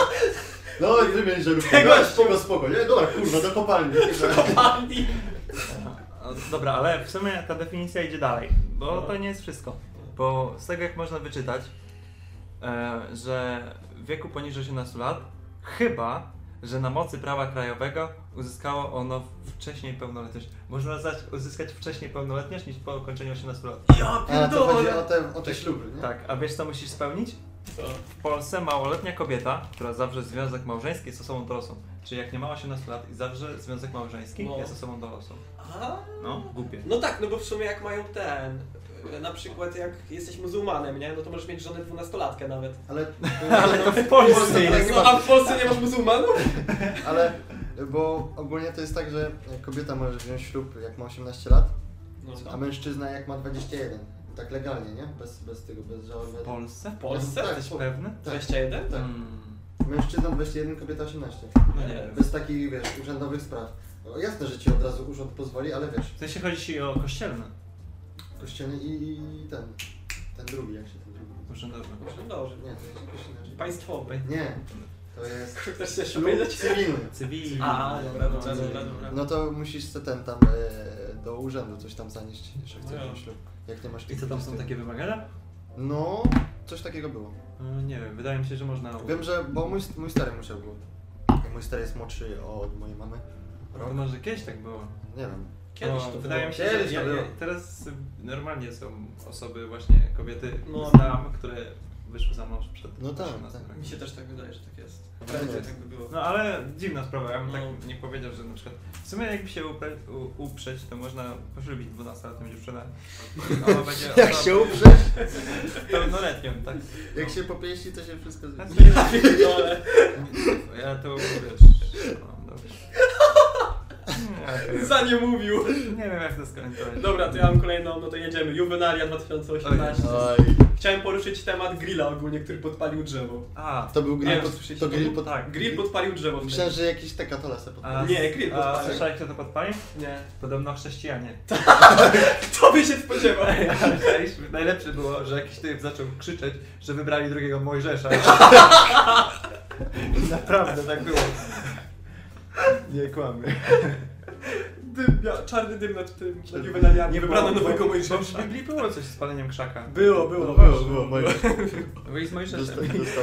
No i wymień żarówkę. Tego No, spoko, spoko. Nie, dobra, kurwa, do kopalni. Kopalni. No, Dobra, ale w sumie ta definicja idzie dalej, bo to nie jest wszystko. Bo z tego jak można wyczytać, e, że w wieku poniżej 18 lat, chyba, że na mocy prawa krajowego uzyskało ono wcześniej pełnoletność. Można uzyskać wcześniej pełnoletność niż po ukończeniu 18 lat. Ja A to chodzi o pierdolę. te, o te śluby, nie? Tak, a wiesz co musisz spełnić? Co? W Polsce małoletnia kobieta, która zawrze związek małżeński jest osobą dorosłą. Czyli jak nie ma 18 lat i zawrze związek małżeński No. jest osobą dorosłą. A? No, głupie. No tak, no bo w sumie jak mają ten, na przykład jak jesteś muzułmanem, nie? No to możesz mieć żonę dwunastolatkę nawet. Ale, Ale to w Polsce jest. No a w Polsce nie masz muzułmanów? ale, bo ogólnie to jest tak, że kobieta może wziąć ślub jak ma 18 lat, No, a mężczyzna jak ma 21. Tak legalnie, nie? Bez, bez tego, bez żałoby. W Polsce? W Polsce? Tak, Jesteś po- pewny? Tak. 21? Tak. Mm. Mężczyzna 21, kobieta 18. No nie. Bez takich, wiesz, urzędowych spraw. No, jasne, że ci od razu urząd pozwoli, ale wiesz, W sensie chodzi ci o kościelne. Kościelny i, i ten, ten drugi, jak się ten drugi? Urzędowe. Dobrze. Nie, to jest jakoś inaczej. Państwowy. Nie, to jest coś jeszcze ślub cywilny. Cywilny. A, dobra, dobra, dobra, dobra. No to musisz se ten tam e, do urzędu coś tam zanieść, że chcesz No ślub. Jak nie masz I tych co tam są 20. takie wymagania? No, coś takiego było. No, nie wiem, wydaje mi się, że można. Wiem, że, bo mój, mój stary musiał był. Mój stary jest młodszy od mojej mamy. To może kiedyś tak było. Nie wiem. Kiedyś No, to wydaje mi się, Kiedyś że to ja, ja, teraz normalnie są osoby, właśnie kobiety, No. znam, które wyszły za mąż przed No tak, 18 tak. rokiem. Mi się też tak wydaje, że tak jest. Tak Prędzej jest. tak by było. No ale dziwna sprawa, ja bym No. tak nie powiedział, że na przykład w sumie jakby się upre, u, uprzeć, to można poślubić 12-letnią dziewczynę. Ona będzie Jak się uprzeć? pełnoletnią, tak? Jak się popieści, to się wszystko zmieni. Ja pierdolę. Ja to wiesz, no, dobrze. Nie, Za nie mówił. nie wiem jak to skomentować. Dobra, to ja mam kolejną, no to jedziemy. Juvenalia 2018. Oj. Chciałem poruszyć temat grilla ogólnie, który podpalił drzewo. A, To był grill, pod, to grill pod... tak. Grill podpalił drzewo. Myślałem, że jakiś te katole sobie A, podpalił. Nie, grill A podpalił. słyszałeś kto to podpalił? Nie. Podobno chrześcijanie. Kto by się spodziewał? Ale czaisz, najlepsze było, że jakiś typ zaczął krzyczeć, że wybrali drugiego Mojżesza. Naprawdę tak było. Nie kłamy. Dym, ja, czarny dym nad tym, nad Juvenaliami. Wybrano nowego Bo w Mojżesza. Biblii było coś z paleniem krzaka. Było, było. Było, było, moje. Byli z Mojżeszem.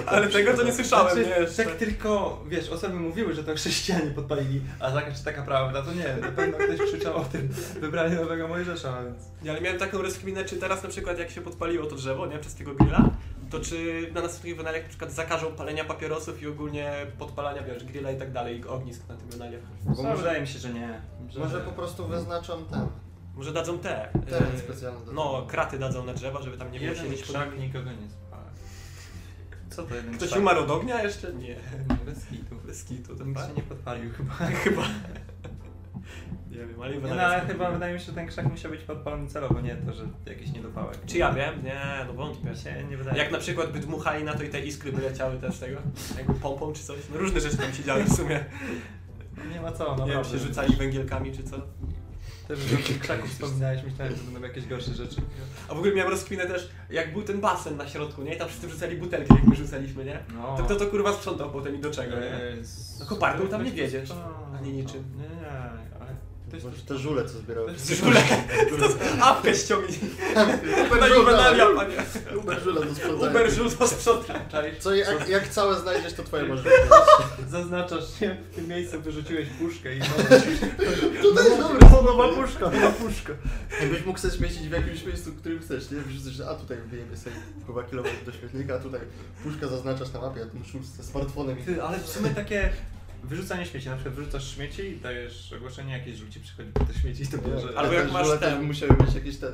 Ale tego to nie słyszałem, Znaczy, nie jeszcze. tak tylko, wiesz, osoby mówiły, że to chrześcijanie podpalili, a taka czy taka prawda, to nie. Na pewno ktoś krzyczał o tym, wybrali nowego Mojżesza, więc... Ja ale miałem taką rozkminę, czy teraz na przykład jak się podpaliło to drzewo, nie, przez tego grilla, to czy na następnych Juvenaliach na przykład zakażą palenia papierosów i ogólnie podpalania, wiesz, grilla i tak dalej, i ognisk na tym Juvenaliach. Bo może- wydaje mi się, że nie. Że Może po prostu wyznaczą ten Może dadzą te. teren e, specjalny. do No, kraty dadzą na drzewa, żeby tam nie było siedzieć pod... krzak nikogo nie spala. Co to jeden Ktoś krzak? umarł od ognia jeszcze? Nie. Bez kitu. Bez kitu, chyba. się nie podpalił chyba. chyba. Nie wiem, ale no, ale chyba wydaje mi się, że ten krzak musiał być podpalony celowo, nie to, że jakiś niedopałek. Czy ja wiem? Nie, no wątpię. Nie wydaje. Jak na przykład by dmuchali na to i te iskry by leciały też z tego, jakby pompą czy coś. No różne rzeczy tam się działy w sumie. No nie ma co, Nie wiem, się rzucali węgielkami czy co. Też tych krzaków wspominałeś, myślałem, że będą jakieś gorsze rzeczy. A w ogóle miałem rozkminę też, jak był ten basen na środku, nie? I tam wszyscy rzucali butelki, jak my rzucaliśmy, nie? No. To kto to kurwa sprzątał potem i do czego, nie? No koparką tam nie wiedziesz, ani niczym. Nie. Ktoś Może te żule, co zbierały. Żule, apkę ściągnij. Uber Na żule, panie. Uber żule do sprzątania. Uber żul do sprzątania. Co, jak, jak całe znajdziesz, to twoje możesz Zaznaczasz się, w tym miejscu wyrzuciłeś puszkę i no, To też dobre. no, nowa puszka, nowa puszka. Jakbyś mógł sobie śmiecić w jakimś miejscu, w którym chcesz, nie? Wrzucasz, że a tutaj wyjebie sobie chyba kilometr do śmietnika, a tutaj puszka zaznaczasz na mapie, a tu szul ze smartfonem i... Ty, ale w sumie takie wyrzucanie śmieci, na przykład wyrzucasz śmieci i dajesz ogłoszenie, jakieś ludzi przychodzi po te śmieci i to bierze. Albo jak masz ten- musiały mieć jakieś te e,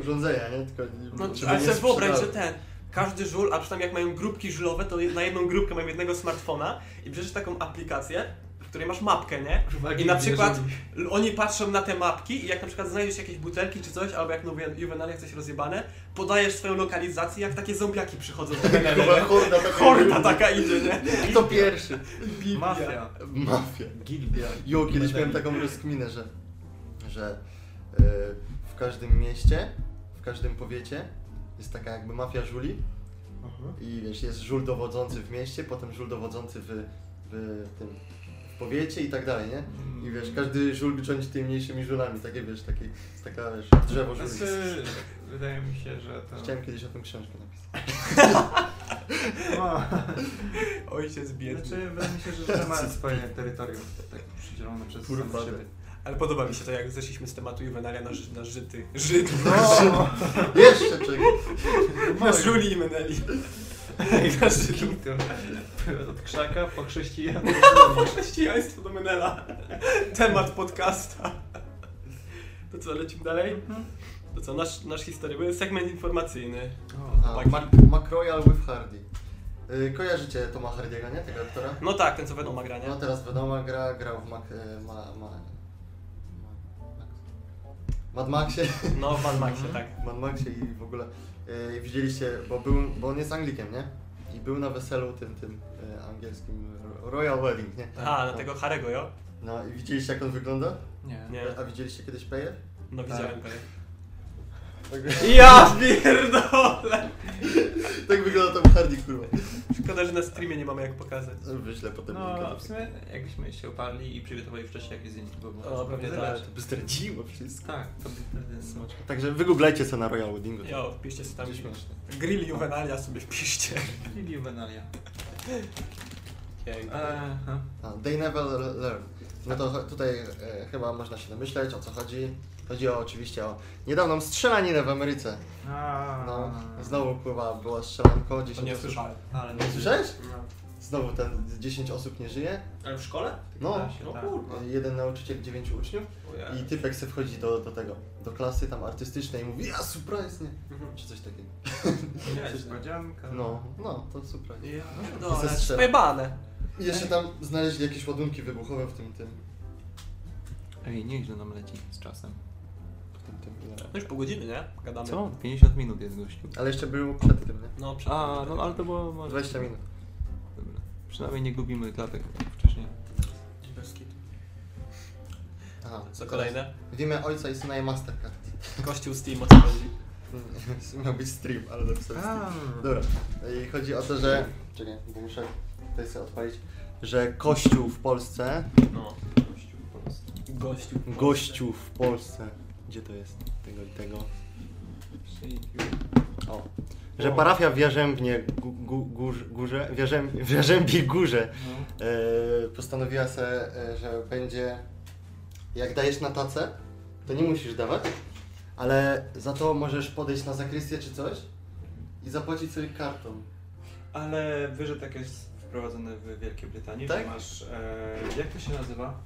urządzenia, nie? Tylko, No, ale sobie wyobraź, że ten, każdy żul, a przynajmniej jak mają grupki żulowe, to na jedną grupkę mają jednego smartfona i bierzesz taką aplikację, której masz mapkę, nie? I na przykład oni patrzą na te mapki i jak na przykład znajdziesz jakieś butelki czy coś, albo jak mówię, Juvenalia coś rozjebane, podajesz swoją lokalizację, jak takie zombiaki przychodzą do nie? horda taka. Horda taka idzie, nie? Kto pierwszy? Biblia. Mafia. Mafia. Gilbia. Jo, kiedyś miałem taką rozkminę, że, że e, w każdym mieście, w każdym powiecie jest taka jakby mafia żuli i wiesz, jest żul dowodzący w mieście, potem żul dowodzący w, w tym powiecie i tak dalej, nie? I wiesz, każdy żul rządzi tymi mniejszymi żulami, takie wiesz, takie, taka wiesz, drzewo żuli. Znaczy, wydaje mi się, że to... Chciałem kiedyś o tym książkę napisać. No. Ojciec biedny. Znaczy, wydaje mi się, że że ma swoje terytorium tak przydzielone przez same siebie. Ale podoba mi się to, jak zeszliśmy z tematu Juvenalia na, ży- na żyty. Żyd. No, Jeszcze czego? Na żuli i meneli. Na żytu. Kitu. Od krzaka po chrześcijan. Chrześcijaństwo do menela. Temat podcasta. To co, lecimy dalej? To co, nasz, nasz historyjny segment informacyjny. A, Mac, Macroyal with Hardy. Y, kojarzycie Toma Hardiego, nie? Tego aktora? No tak, ten co Venoma gra, nie? No teraz wiadomo, gra, grał w Mac, ma, ma, ma, Mad Maxie. No, w Mad Maxie, tak. Mad Maxie i w ogóle e, widzieliście, bo, był, bo on jest Anglikiem, nie? I był na weselu tym, tym e, angielskim Royal Wedding, nie? A, na no. tego Harego, jo? No i widzieliście jak on wygląda? Nie. Nie. A widzieliście kiedyś Peje? No widziałem Tak. tak. Ja pierdolę! tak wygląda Tom Hardy, kurwa. Szkoda, że na streamie nie mamy jak pokazać. Wyślę potem No, linka. w sumie jakbyśmy się oparli i przygotowali wcześniej jakieś by było O, pewnie tak. To by zdradziło wszystko. Tak, to by wtedy smaczne. Także wygooglajcie co na Royal Weddingu. Jo, wpiszcie sobie tam śmieszne. Grill Juvenalia sobie wpiszcie. I Juvenalia. Jej. Aha. A, They never learn. No to cho- tutaj e, chyba można się domyśleć o co chodzi. Chodzi o, oczywiście o niedawną strzelaninę w Ameryce. No, znowu pływa, była strzelanko, 10 To nie osób. słyszałem. Ale Nie słyszałeś? Znowu ten 10 osób nie żyje. Ale w szkole? No, No tak. kurwa. jeden nauczyciel, 9 uczniów. I typek se wchodzi do, do tego, do klasy tam artystycznej i mówi ja surprise, nie? Mhm. Czy coś takiego. Niespodzianka. No, no, to surprise. Ja I pierdolę, ze strzela. pojebane. I jeszcze tam znaleźli jakieś ładunki wybuchowe w tym, tym. Ej, nieźle nam leci z czasem. No już pół godziny, nie? Gadamy. Co? 50 minut jest gościu. Ale jeszcze był przed tym, nie? No, przed A, no ale to było może... 20 minut. Dobra. Przynajmniej nie gubimy klatek wcześniej. Bez kitu. Aha. Co kolejne? Widzimy ojca i syna i Mastercard. Kościół Steam, o co chodzi? Miał być stream, ale napisałem stream. Dobra. I chodzi o to, że... Czekaj, bo muszę tutaj sobie odpalić. Że kościół w Polsce... No. Gościu. Gościu w Polsce... Gdzie to jest? Tego i tego. O. Że parafia w Jarzębnie gu, gu, górze, górze, w, Jarzęb, w Jarzębie Górze No. e, postanowiła se, e, że będzie jak dajesz na tacę, to nie musisz dawać, ale za to możesz podejść na zakrystię czy coś i zapłacić sobie kartą. Ale wiesz, że tak jest wprowadzone w Wielkiej Brytanii, Tak? masz... E, jak to się nazywa?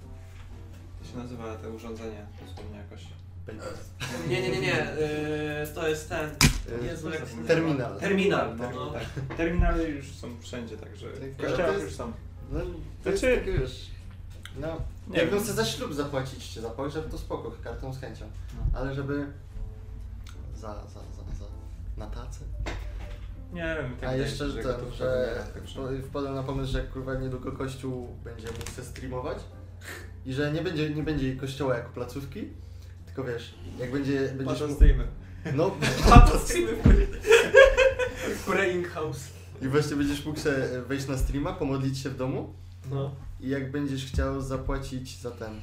To się nazywa te urządzenie, dosłownie jakoś. Nie, nie, nie, nie. Yy, to jest ten. E, Jezu, jak się? Terminal. Terminal. Tak, No. tak. Terminale już są wszędzie, także Tak, w ale kościołach to jest- już są. No, to jest Znaczy- takie już. No, Nie jakbym wiem. chcę za ślub zapłacić czy za pogrzeb, to spoko, kartą z chęcią. No. Ale żeby za, za, za, za na tacę. Nie wiem, tak A jeszcze jest, ten, gotówka że wpadłem na pomysł, że kurwa niedługo kościół będzie mógł se streamować i że nie będzie, nie będzie kościoła jako placówki, tylko wiesz, jak będzie, będziesz Patrzą mógł, streamy. no to streamy wchodzi. Praying house. i właśnie będziesz mógł wejść na streama, pomodlić się w domu No. i jak będziesz chciał zapłacić za ten,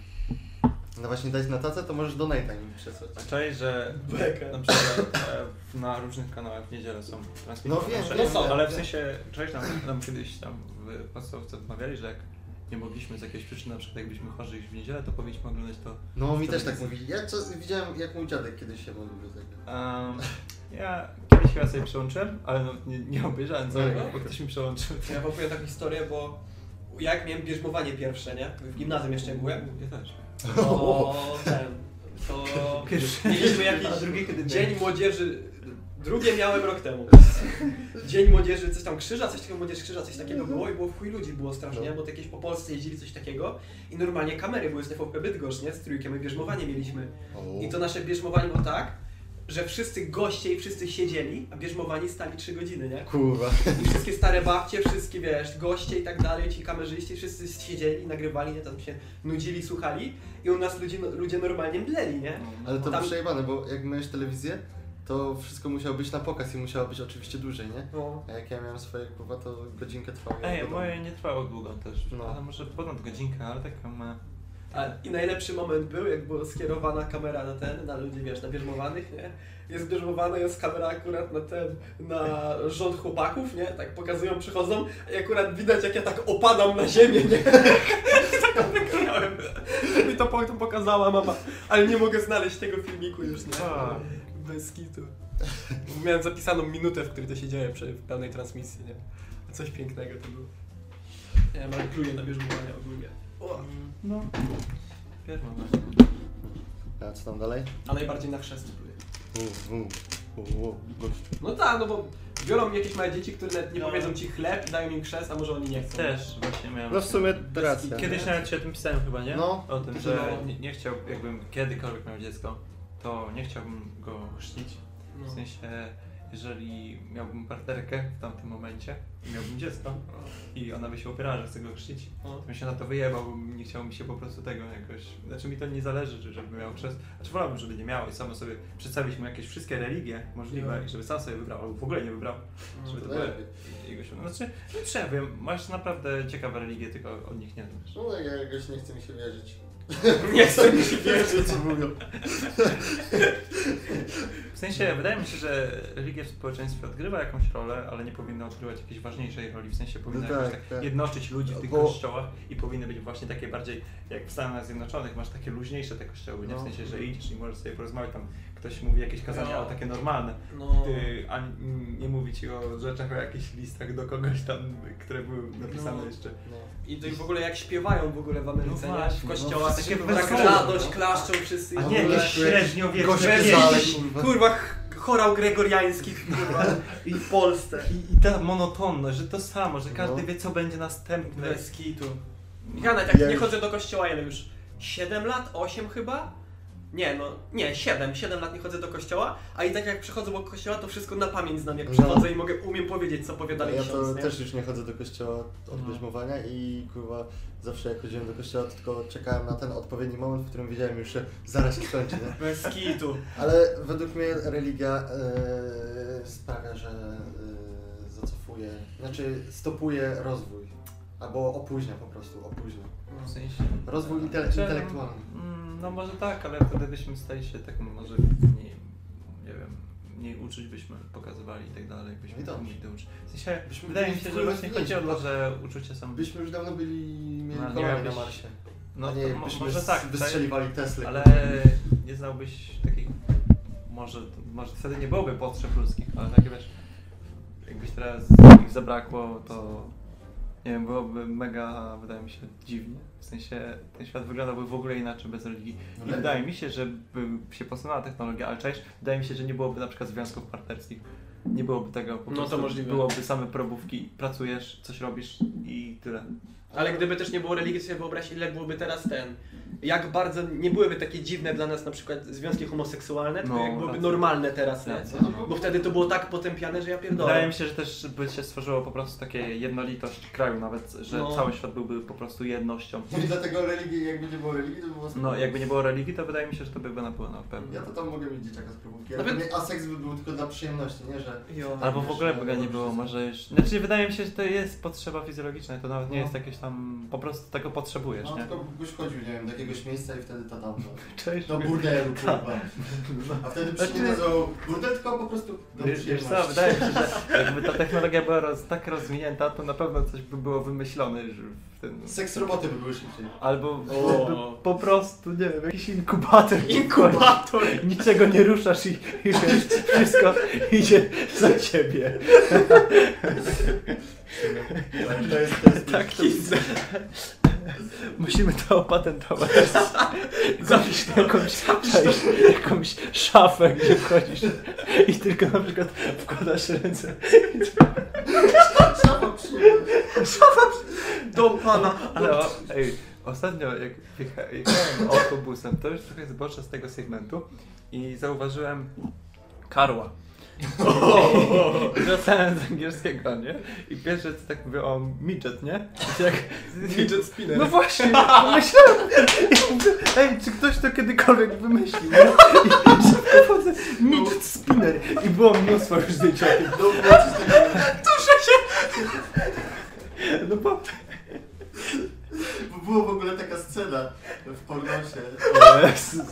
no właśnie dać na tacę, to możesz donate im przesłać. A czaj, że Beka. na przykład e, na różnych kanałach w niedzielę są transmisje. No wiem, wiem, są. Ale w sensie, cześć, nam, nam kiedyś tam w podstawce odmawiali, że jak nie mogliśmy z jakiejś przyczyny, na przykład jakbyśmy chorzy iść w niedzielę, to powinniśmy oglądać to. No mi w też tak telewizji. mówi. Ja czas, widziałem jak mój dziadek kiedyś się modlił do tego. Um, ja kiedyś chyba sobie przełączyłem, ale no, nie, nie obejrzałem całego, No. bo ktoś mi przełączył. Ja wam powiem taką historię, bo jak miałem bierzmowanie pierwsze, nie? W gimnazjum jeszcze byłem. Ja też. To ten. To mieliśmy jakiś A drugie kiedy dzień młodzieży. Drugie miałem rok temu. Dzień młodzieży, coś tam krzyża, coś takiego młodzież krzyża, coś takiego było i było w chuj ludzi było strasznie, No. bo to jakieś po Polsce jeździli coś takiego i normalnie kamery były z TVP Bydgoszcz, nie? Z trójkiem, my bierzmowanie mieliśmy. I to nasze bierzmowanie było tak, że wszyscy goście i wszyscy siedzieli, a bierzmowani stali 3 godziny, nie? Kurwa. I wszystkie stare babcie, wszystkie wiesz, goście i tak dalej, ci kamerzyści, wszyscy siedzieli, nagrywali, nie, tam się nudzili, słuchali i u nas ludzie, ludzie normalnie mdleli, nie? Ale to Tam- przejebane, bo jak miałeś telewizję, to wszystko musiało być na pokaz i musiało być oczywiście dłużej, nie? No. A jak ja miałem swoje kurwa, to godzinkę trwało. Ej, moje nie trwało długo też, No. ale może ponad godzinkę, ale tak ma... A, I najlepszy moment był, jak była skierowana kamera na ten, na ludzi, wiesz, na bierzmowanych, nie? Jest bierzmowana, jest kamera akurat na ten, na rząd chłopaków, nie? Tak pokazują, przychodzą i akurat widać, jak ja tak opadam na ziemię, nie? I tak nagrałem. Mi to potem pokazała mama, ale nie mogę znaleźć tego filmiku już, nie? Tak. Bez kitu. Miałem zapisaną minutę, w której to się dzieje przy w pełnej transmisji, nie? Coś pięknego to było. Ja mam pluję na bierzmowanie ogólnie. O. No. Wiesz, mam A co tam dalej? A najbardziej na chrzest pluję. U, u, u, u, gościu. No tak, no bo biorą jakieś małe dzieci, które nawet nie No. powiedzą ci chleb i dają im chrzest, a może oni nie chcą. Też właśnie miałem... No w sumie racja. Kiedyś nawet się o tym pisałem chyba, nie? No. O tym, No. że nie, nie chciał, jakbym kiedykolwiek miał dziecko, to nie chciałbym go chrzcić. No. W sensie, jeżeli miałbym partnerkę w tamtym momencie i miałbym dziecko i ona by się opierała, że chce go chrzcić, No. to bym się na to wyjebał, bo nie chciało mi się po prostu tego jakoś... Znaczy mi to nie zależy, że- żeby miał chrzest. Znaczy wolałbym, żeby nie miał i samo sobie przedstawić mu jakieś wszystkie religie możliwe No. i żeby sam sobie wybrał, albo w ogóle nie wybrał. żeby to to były jego święto. Znaczy, nie trzeba, wiem, masz naprawdę ciekawe religie, tylko od nich nie wiesz. No tak, ja jakoś nie chce mi się wierzyć. Nie chcę mi się wierzyć. co mówią. W sensie, wydaje mi się, że religia w społeczeństwie odgrywa jakąś rolę, ale nie powinna odgrywać jakiejś ważniejszej roli. W sensie powinna No jakoś tak, tak, tak. jednoczyć ludzi w tych Bo- kościołach i powinny być właśnie takie bardziej, jak w Stanach Zjednoczonych masz takie luźniejsze te kościoły, nie? W No. sensie, że idziesz i możesz sobie porozmawiać, tam ktoś mówi jakieś kazania, No. ale takie normalne. No. Ty, a nie mówi ci o rzeczach, o jakichś listach do kogoś tam, które były napisane No. jeszcze. No. I to i w ogóle jak śpiewają w ogóle w Ameryce, No właśnie, W no kościołach, wszyscy takie wesoło, radość, no. klaszczą wszyscy. A nie, jakieś średniowieczne kurwa. kurwa, ch- chorał gregoriański kurwa, i w Polsce. I, I ta monotonność, że to samo, że każdy No. wie co będzie następne. Bez kitu. Ja nawet jak Ja nie już- chodzę do kościoła, ale już 7 lat, 8 chyba. Nie, no, nie, 7, 7 lat nie chodzę do kościoła, a i tak jak przychodzę do kościoła, to wszystko na pamięć znam, jak No. przychodzę i mogę, umiem powiedzieć, co powie dalej ja to ksiądz, nie? też już nie chodzę do kościoła od No. bierzmowania i kurwa zawsze jak chodziłem do kościoła, to tylko czekałem na ten odpowiedni moment, w którym wiedziałem już, że zaraz się skończy, nie? Bez kitu. Ale według mnie religia e, sprawia, że e, zacofuje, znaczy stopuje rozwój. Albo opóźnia po prostu, opóźnia. W sensie... Rozwój intele- intelektualny. No może tak, ale wtedy byśmy stali się tak może mniej, nie wiem, mniej uczuć byśmy pokazywali i tak dalej, byśmy No i dobrze. mniej te uczuć. W sensie, Byśmy wydaje mi się, że właśnie chodzi o to, że uczucia są... Byśmy już dawno byli, mieli No, nie kolonię na Marsie. No nie, to byśmy może tak, wystrzeliwali Tesla. ale nie znałbyś takich, może, może wtedy nie byłoby potrzeb ludzkich, ale takie wiesz, jakbyś teraz ich zabrakło, to nie wiem, byłoby mega, wydaje mi się, dziwnie. W sensie ten świat wyglądałby w ogóle inaczej bez religii. I No, wydaje mi się, że by się posunęła technologia, ale cześć, wydaje mi się, że nie byłoby na przykład związków partnerskich. Nie byłoby tego, po No to prostu możliwe. byłoby same probówki, pracujesz, coś robisz i tyle. Ale gdyby też nie było religii, to sobie wyobraź, ile byłoby teraz ten. Jak bardzo nie byłyby takie dziwne dla nas na przykład związki homoseksualne, tylko No, jak byłyby racja. normalne teraz, nie? Racja, no. Bo wtedy to było tak potępiane, że ja pierdolę. Wydaje mi się, że też by się stworzyło po prostu takie jednolitość kraju nawet, że No. cały świat byłby po prostu jednością. No i dlatego religii, jakby nie było religii, to by było No, jakby nie było religii, to wydaje mi się, że to by go napłynął pewnie. Ja to tam mogę mieć dzieciaka z próbówki, ale Nawet- a seks by był tylko dla przyjemności, nie? Że Jo. Albo w ogóle by go nie było, może już... Znaczy wydaje mi się, że to jest potrzeba fizjologiczna i to nawet nie No. jest jakieś tam... Po prostu tego potrzebujesz, no, nie? tylko byś chodził, nie wiem, do jakiegoś miejsca i wtedy ta tam, no. Cześć. Do burdelu, kurwa. A wtedy przy Znaczy- nie nazywał burdel, tylko po prostu do Wiesz, wiesz co, przyjemności. wydaje mi się, że jakby ta technologia była roz, tak rozwinięta, to na pewno coś by było wymyślone już w tym... Seks roboty by były szybciej. Albo O. po prostu, nie wiem, jakiś inkubator. Inkubator! Niczego nie ruszasz i, i wiesz, wszystko idzie za ciebie. To jest, to jest Taki. Musimy to opatentować. Zapisz jakąś, cześć, jakąś szafę, gdzie wchodzisz i tylko na przykład wkładasz ręce. Szafa przyjemność. Dom pana! Ale o, ej, ostatnio jak jechałem autobusem, to już trochę zboczę z tego segmentu i zauważyłem karła. Wracałem z angielskiego, nie? I pierwsze co tak mówię o midget, nie? Jak, Midget spinner. No właśnie, myślałem, ja mówię, ej, czy ktoś to kiedykolwiek wymyślił? wchodzę, midget spinner. I było mnóstwo już zdjęć o tym. No, coś takiego. No bo... Bo była w ogóle taka scena w pornosie, Jezus.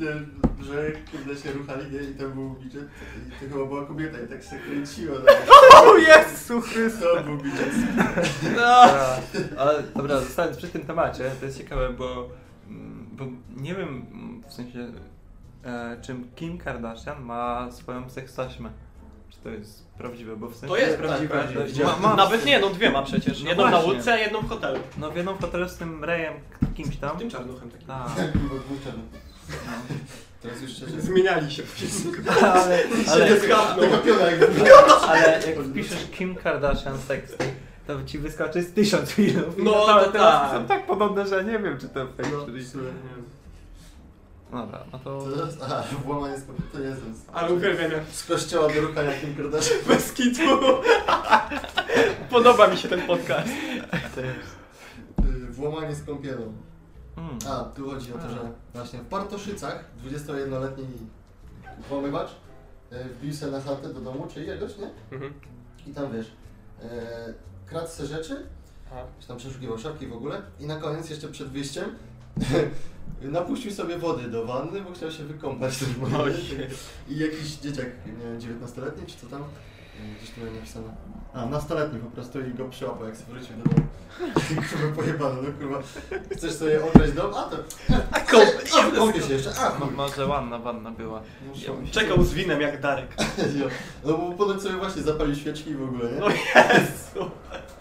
Że, e, że kurde się ruchali nie? i to był budżet i to chyba była kobieta i tak się kręciła. Tak. O Jezu Chryste. To był budżet. Dobra, ale dobra, zostając przy tym temacie, to jest ciekawe, bo, mm, bo nie wiem w sensie, e, czym Kim Kardashian ma swoją sekstaśmę. Czy to jest prawdziwe, bo w sensie... To jest Tak, prawdziwe. prawdziwe. Ma, ma, Nawet nie, no dwie ma przecież. No Jedną na właśnie. łódce, a jedną w hotelu. No w jedną hotelu z tym Rejem kimś tam. Tym czarnuchem takim. A, dwóch czarnych. Teraz już szczerze. Zmieniali się wszystko. ale, ale, się skapnął. Tego piona jak ale jak wpiszesz Kim Kardashian sexty, to ci wyskoczy z tysiąc filmów. No, całe to te tak. są tak podobne, że nie wiem, czy to fake, No, czyli... w sumie, Dobra, no to... To jest, aha, włamanie z to Jezus. Ale uwielbienia. Z kościoła do ruchania Kim Kardashian. Bez kitu. Podoba mi się ten podcast. jest... Y, Włamanie z kąpielą. Mm. A, tu chodzi o to, że właśnie w Partoszycach 21-letni włamywacz e, wbił się na chatę do domu czyjegoś, nie? Mhm. I tam wiesz, e, kradł se rzeczy, czy tam przeszukiwał szafki w ogóle i na koniec jeszcze przed wyjściem napuścił sobie wody do wanny, bo chciał się wykąpać. I jakiś dzieciak, nie wiem, 19-letni czy co tam, gdzieś tu miałem napisane, a, nastoletni po prostu i go przyłapał jak sobie wrócił do domu. Kurwa pojebano, no kurwa, chcesz sobie ograć dom? A to, A kąp... a kąpię się jeszcze, a chuj. Może ładna wanna była. Muszą. Czekał z winem jak Darek. No bo potem sobie właśnie zapalił świeczki i w ogóle, nie? No Jezu.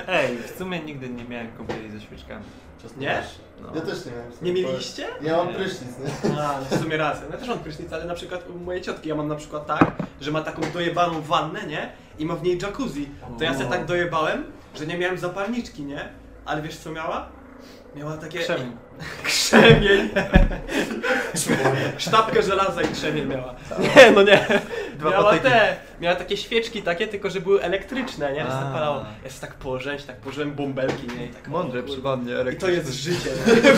Ej, w sumie nigdy nie miałem kąpieli ze świeczkami. Czas Nie? No. Ja też nie miałem. Nie mieliście? Ja mam Nie. prysznic, nie? A, no w sumie rację. Ja też mam prysznic, ale na przykład u mojej ciotki ja mam na przykład tak, że ma taką dojebaną wannę, nie? I ma w niej jacuzzi. To ja sobie tak dojebałem, że nie miałem zapalniczki, nie? Ale wiesz co miała? Miała takie... Krzemień. Krzemień! Sztabkę żelaza i krzemień miała. Nie, no nie. Dwa miała patyki. te, miała takie świeczki takie, tylko że były elektryczne, nie? Że się A. zapalało. Ja się tak położyłem, się tak położyłem bąbelki, nie? I tak, Mądre, przypadnie, I to jest życie. nie?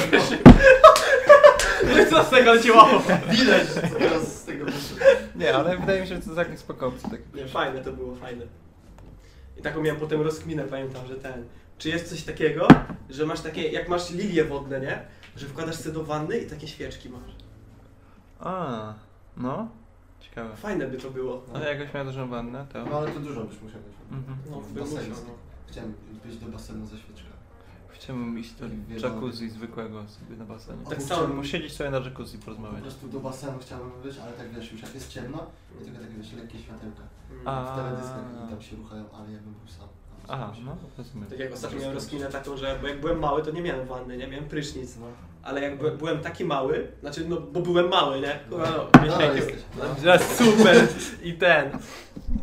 No i co z tego działało? Widać, co teraz z tego wyszło. Nie, ale wydaje mi się, że to tak spoko. Tak. Nie, fajne to było, fajne. I taką miałem potem rozkminę, pamiętam, że ten... Czy jest coś takiego, że masz takie, jak masz lilie wodne, nie? Że wkładasz sobie do wanny i takie świeczki masz. A, no. Ciekawe. Fajne by to było. No jakoś miała dużą wannę, to... No ale to dużo byś musiał mieć. Mhm. No, W bym basenie. musiał, no. Chciałem być do basenu ze świeczką. Chciałbym iść do jacuzzi zwykłego sobie na basenie. Tak samo. samo siedzieć sobie na jacuzzi Po porozmawiać. prostu do basenu chciałbym być, ale tak wiesz, już jak jest ciemno, i tylko takie wiesz, lekkie światełka. A. W teledyskach i tam się ruchają, ale ja bym był sam. Aha, no rozumiem. Tak jak ostatnio miałem rozkminę taką, że bo jak byłem mały, to nie miałem wanny, nie miałem prysznic. Ale jak by, byłem taki mały, znaczy no bo byłem mały, nie? Kurwa, no, wiecie, No, jakie- jesteś. no, że super! I ten.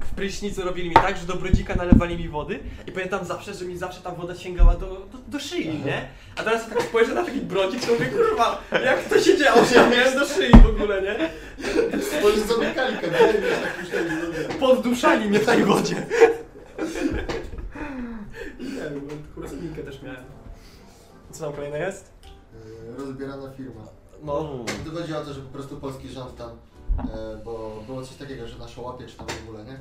W prysznicu robili mi tak, że do brodzika nalewali mi wody i pamiętam zawsze, że mi zawsze ta woda sięgała do, do, do szyi, nie? A teraz jak tak spojrzę na taki brodzik, to mówię, kurwa, jak to się działo, że ja miałem do szyi w ogóle, nie? Może zamykali kabinę, wiesz, tak puszczali ludzie. Podduszali mnie w tej wodzie. Nie wiem, spinkę też miałem. Co tam kolejne jest? Yy, Rozbierana firma. No. Tu chodzi o to, że po prostu polski rząd tam, e, bo było coś takiego, że nasze łapie czy tam w ogóle, nie?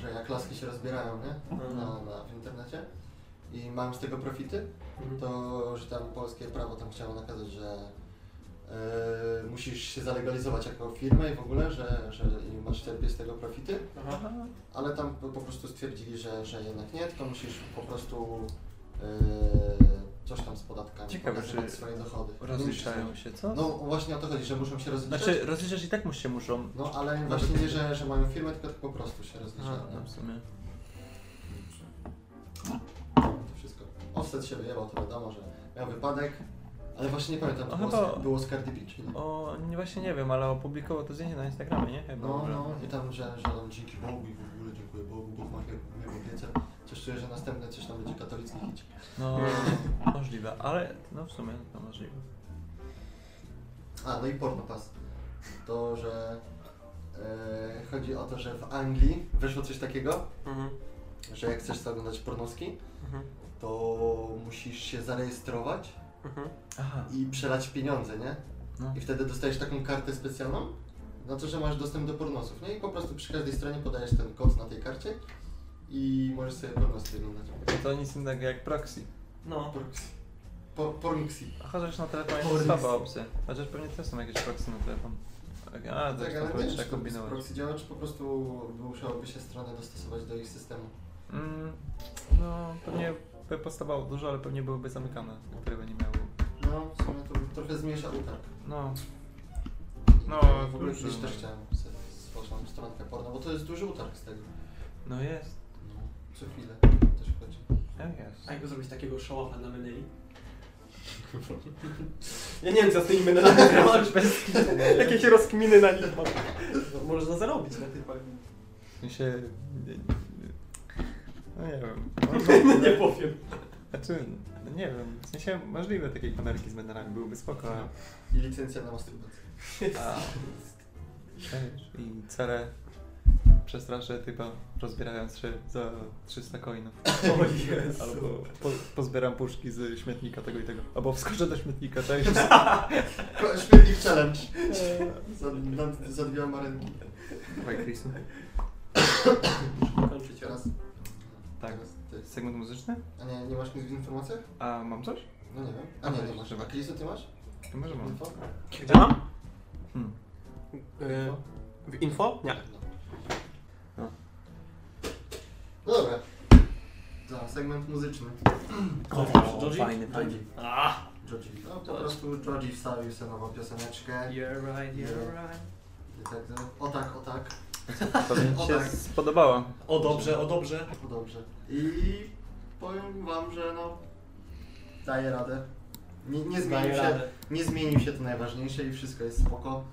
Że jak laski się rozbierają, nie? Mhm. Na, na, w internecie i mają z tego profity, to że tam polskie prawo tam chciało nakazać, że e, musisz się zalegalizować jako firmę i w ogóle, że, że masz czerpie z tego profity, Aha. ale tam po, po prostu stwierdzili, że, że jednak nie, tylko musisz po prostu e, coś tam z podatkami Ciekawe, czy swoje dochody. Rozliczają się, co? No właśnie o to chodzi, że muszą się rozliczać. Znaczy, rozliczać i tak mu się muszą. No ale właśnie nie, że, że mają firmę, tylko po prostu się rozliczają. Aha, no w sumie. To wszystko. Offset się wyjebał, to wiadomo, że miał wypadek, ale właśnie nie pamiętam, No było, chyba- z, było z Cardi B, czy nie? O, nie, właśnie nie wiem, ale opublikował to zdjęcie na Instagramie, nie? Chyba. No, no i tam, że, że tam dzięki Bogu i w ogóle dziękuję Bogu, Bóg ma miłą wiedzę. Coś czuję, że następne coś tam będzie katolicki hić. No, możliwe, ale no w sumie to możliwe. A, no i pornopas. To, że e, chodzi o to, że w Anglii weszło coś takiego, Mhm. że jak chcesz oglądać pornoski, Mhm. to musisz się zarejestrować Mhm. I przelać pieniądze, nie? no. I wtedy dostajesz taką kartę specjalną, na to, że masz dostęp do pornosów, nie? I po prostu przy każdej stronie podajesz ten kod na tej karcie i możesz sobie pornosy oglądać. To nic innego jak proxy. No. Porksy. Po, pormixi. A chociaż na telefonie jest słaba opcja. Chociaż pewnie też są jakieś proxy na telefon. A, Tak, ale nie wiem, trzeba czy proxy działa, czy po prostu musiałoby się strony dostosować do ich systemu. Mm, no, pewnie by powstawało dużo, ale pewnie byłyby zamykane, które by nie trochę zmniejsza utarg. No. No, w ogóle kiedyś no. też chciałem sobie stworzyć stronkę porno, bo to jest duży utarg z tego. No jest. No, co chwilę też chodzi. Jak jest. A jakby zrobić takiego show-offa na Meneli? Ja nie wiem co z tymi menelami zrobić. Jakieś rozkminy na nich mam. No, Można zarobić na tych nie- nie- No nie wiem. No nie powiem. Znaczy, no nie wiem. W sensie możliwe takie kamerki z menelami byłyby spoko, a... I licencja na masturbację. a wiesz, I cerę przestraszę typa rozbierając się za 300 coinów. O Jezu. Albo po, pozbieram puszki z śmietnika tego i tego. Albo wskoczę do śmietnika, cześć. Ko- Śmietnik challenge. za, na, za dwie amarynki. Dawaj, Chris. Kończyć Teraz. Tak. Teraz ty. Segment muzyczny? A nie, nie masz nic w informacjach? A mam coś? No nie wiem. A nie, nie masz. A Krisu ty masz? To może mam. Info? Gdzie mam? Hmm. Yy, w info? Nie. No. No dobra. To segment muzyczny. O, Georgie? fajny, fajny. A, Georgie. No po prostu Georgie wstawił sobie nową pioseneczkę. you're right, you're right. O tak, o tak. Pewnie ci O się tak. spodobała. O dobrze, o dobrze. No dobrze. I powiem wam, że no daje radę. Nie, nie zmienił Daję się. radę. Nie zmienił się to najważniejsze i wszystko jest spoko.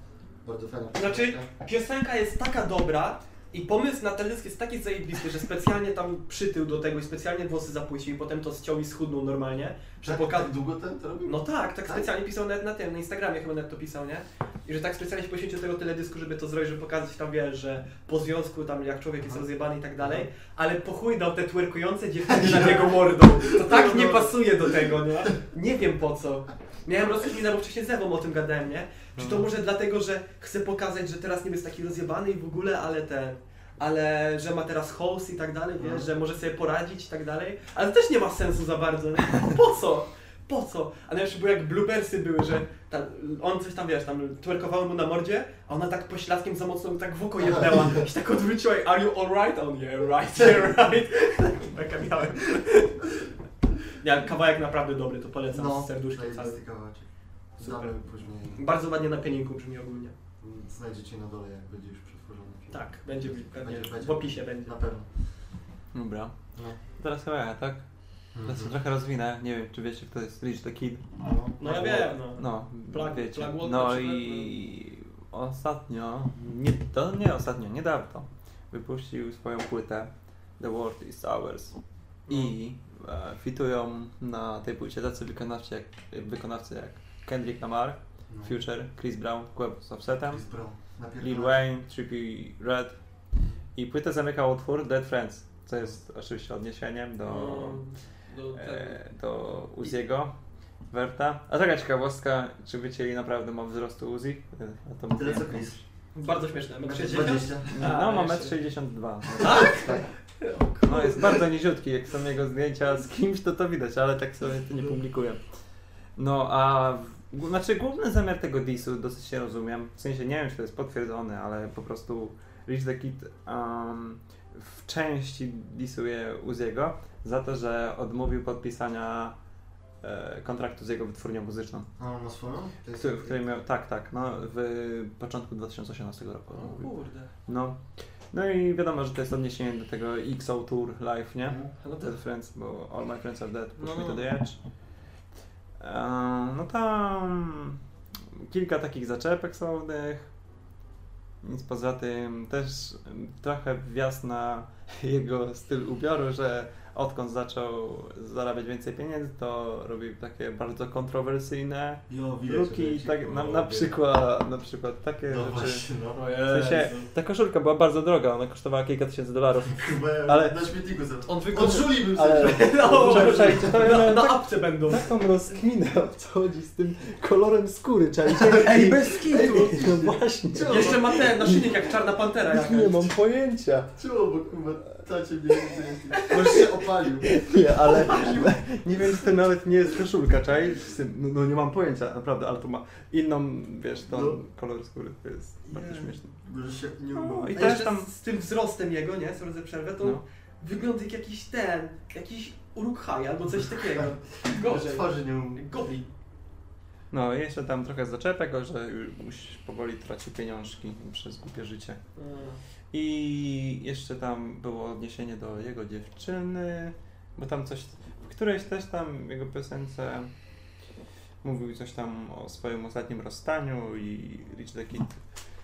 Bardzo fajna Znaczy, piosenka. piosenka jest taka dobra i pomysł na teledysk jest taki zajebisty, że specjalnie tam przytył do tego i specjalnie włosy zapłycił i potem to ściął i schudnął normalnie, że Tak, tak długo ten to robił? No tak, tak Tak? specjalnie pisał nawet na tym, na Instagramie chyba nawet to pisał, nie? I że tak specjalnie się poświęcił tego teledysku, żeby to zrobić, żeby pokazać tam, wiesz, że po związku tam jak człowiek jest rozjebany i tak dalej, ale po chuj dał te twerkujące dziewczyny nad jego mordą. To tak nie pasuje do tego, nie? Nie wiem po co. Miałem rozkminę, bo wcześniej z Ewą o tym gadałem, nie? Czy to może dlatego, że chce pokazać, że teraz nie jest taki rozjebany i w ogóle, ale ten... Ale że ma teraz host i tak dalej, wiesz, Mhm. że może sobie poradzić i tak dalej. Ale to też nie ma sensu za bardzo. Nie? Po co? Po co? A najlepsze było jak bloopersy były, że tam, on coś tam, wiesz, tam twerkowało mu na mordzie, a ona tak pośladkiem za mocno tak w oko jebnęła i tak odwróciła i are you alright? A on yeah, right, yeah, right. Bekę miałem. Nie, kawałek naprawdę dobry, to polecam No, serduszkiem cały. zajebisty kawałeczek. Super. Później. Bardzo ładnie na pieniku brzmi ogólnie. Znajdziecie na dole, jak będzie już przetworzony film. Tak, będzie pewnie Będzie, będzie. w opisie będzie. Na pewno. Dobra. No. Teraz chyba ja, tak? Teraz się Mhm. trochę rozwinę. Nie wiem, czy wiecie, kto jest Rich the Kid. No ja wiem, no. No, Plug- wiecie. No i ostatnio, nie, to nie ostatnio, niedawno, wypuścił swoją płytę The World is Ours. I e, fitują na tej płycie tacy wykonawcy jak, wykonawcy jak Kendrick Lamar, No. Future, Chris Brown, Quebo z Offsetem. Lil Wayne, Trippie Red. I płytę zamykał utwór Dead Friends, co jest oczywiście odniesieniem do, No, do e, do Uziego. Werta. A taka ciekawostka, czy wycięli naprawdę ma wzrostu Uzi? E, a to Tyle co. Chris. Bardzo śmieszne. Metr 60? 20. A, No, ma jeszcze. 1,62 m. Tak? Tak. No jest bardzo niziutki, jak są jego zdjęcia z kimś, to to widać, ale tak sobie to nie publikuję. No a znaczy główny zamiar tego disu dosyć nie rozumiem. W sensie nie wiem, czy to jest potwierdzone, ale po prostu Rich the Kid um, w części disuje Uziego za to, że odmówił podpisania e, kontraktu z jego wytwórnią muzyczną. A on ma swoją? Który, w którym miał, tak, tak, no w początku 2018 roku O odmówił. kurde. No. No i wiadomo, że to jest odniesienie do tego XO Tour Live, nie? Mhm. No Dead Friends, bo All My Friends Are Dead, Push No, Me no. to the Edge. Ehm, no tam kilka takich zaczepek słownych. Nic poza tym, też trochę wjazd na jego styl ubioru, że odkąd zaczął zarabiać więcej pieniędzy, to robił takie bardzo kontrowersyjne widać, luki, i tak, na, na, przykład, na przykład takie No rzeczy. właśnie, no. W sensie, ta koszulka była bardzo droga, ona kosztowała kilka tysięcy dolarów. Ale- na śmietniku sobie. On Odczuli bym Ale- sobie. No, Czekajcie, to ja na, miałem na tak- apce będą. Taką rozkminę o co chodzi z tym kolorem skóry, czajcie? Ej, bez kitu. No właśnie. Jeszcze ma ten naszyjnik jak czarna pantera jakaś. Nie mam pojęcia. Czemu, bo kurwa tacie mnie nie Może się opalił. Nie, ale nie wiem, czy to nawet nie jest koszulka, czaj? No, no nie mam pojęcia, naprawdę, ale to ma inną, wiesz, tą No. kolor skóry, to jest bardzo Nie. śmieszne. Może się nie No i A też jeszcze tam- z tym wzrostem jego, nie? Sorry za przerwę, to No. wygląda jak jakiś ten, jakiś Uruk-hai albo coś takiego. Gorzej. twarzy nie. Goblin. No i jeszcze tam trochę zaczepek, o, że już powoli tracić pieniążki przez głupie życie. I jeszcze tam było odniesienie do jego dziewczyny, bo tam coś, w którejś też tam jego piosence mówił coś tam o swoim ostatnim rozstaniu i Rich the Kid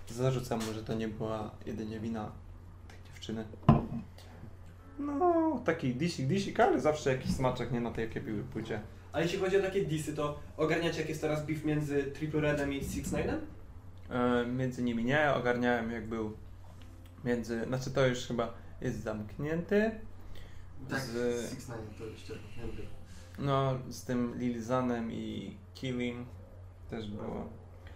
zarzuca mu, że to nie była jedynie wina tej dziewczyny. No, taki disik, disik, ale zawsze jakiś smaczek, nie na tej jakie piły pójdzie. A jeśli chodzi o takie disy, to ogarniacie jak jest teraz beef między Triple Redem i Six Nine'em? E, między nimi nie, ogarniałem jak był między, znaczy to już chyba jest zamknięty. Tak, Z- Six Nine to ścierwo, nie lubię. No, z tym Lil Zanem i Killing też było.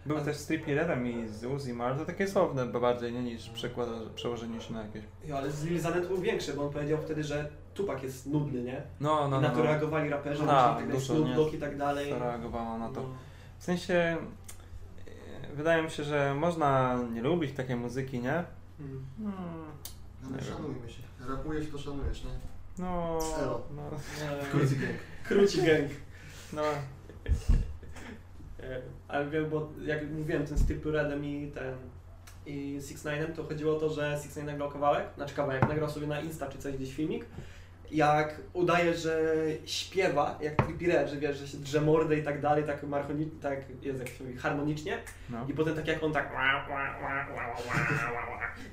Był A- też z Trippie Redem i z Uzi ale to takie słowne bo bardziej, nie niż przekłada, przełożenie się na jakieś... Jo, ale z Lil Zanet był większy, bo on powiedział wtedy, że Tupak jest nudny, nie? No, no, I no, na to no. reagowali raperzy, Tak, tak, dużo, Snoop? Dogg i tak dalej. Zareagowała na to. No. W sensie, e, wydaje mi się, że można nie lubić takiej muzyki, nie? Mm. Hmm, No, Nie wiem. szanujmy się. Rapujesz, to szanujesz, nie? no, Elo. no, Krótki gang. Króci gang. no, E, Ale wiem, bo jak mówiłem, ten z Triple Redem i ten i Six Nine'em, to chodziło o to, że Six Nine nagrał kawałek, znaczy kawałek, nagrał sobie na Insta czy coś gdzieś filmik jak udaje, że śpiewa, jak Trippie Redd, że wiesz, że się drze mordę i tak dalej, tak, marchoni- tak jest, jak się mówi, harmonicznie. No. I potem tak jak on tak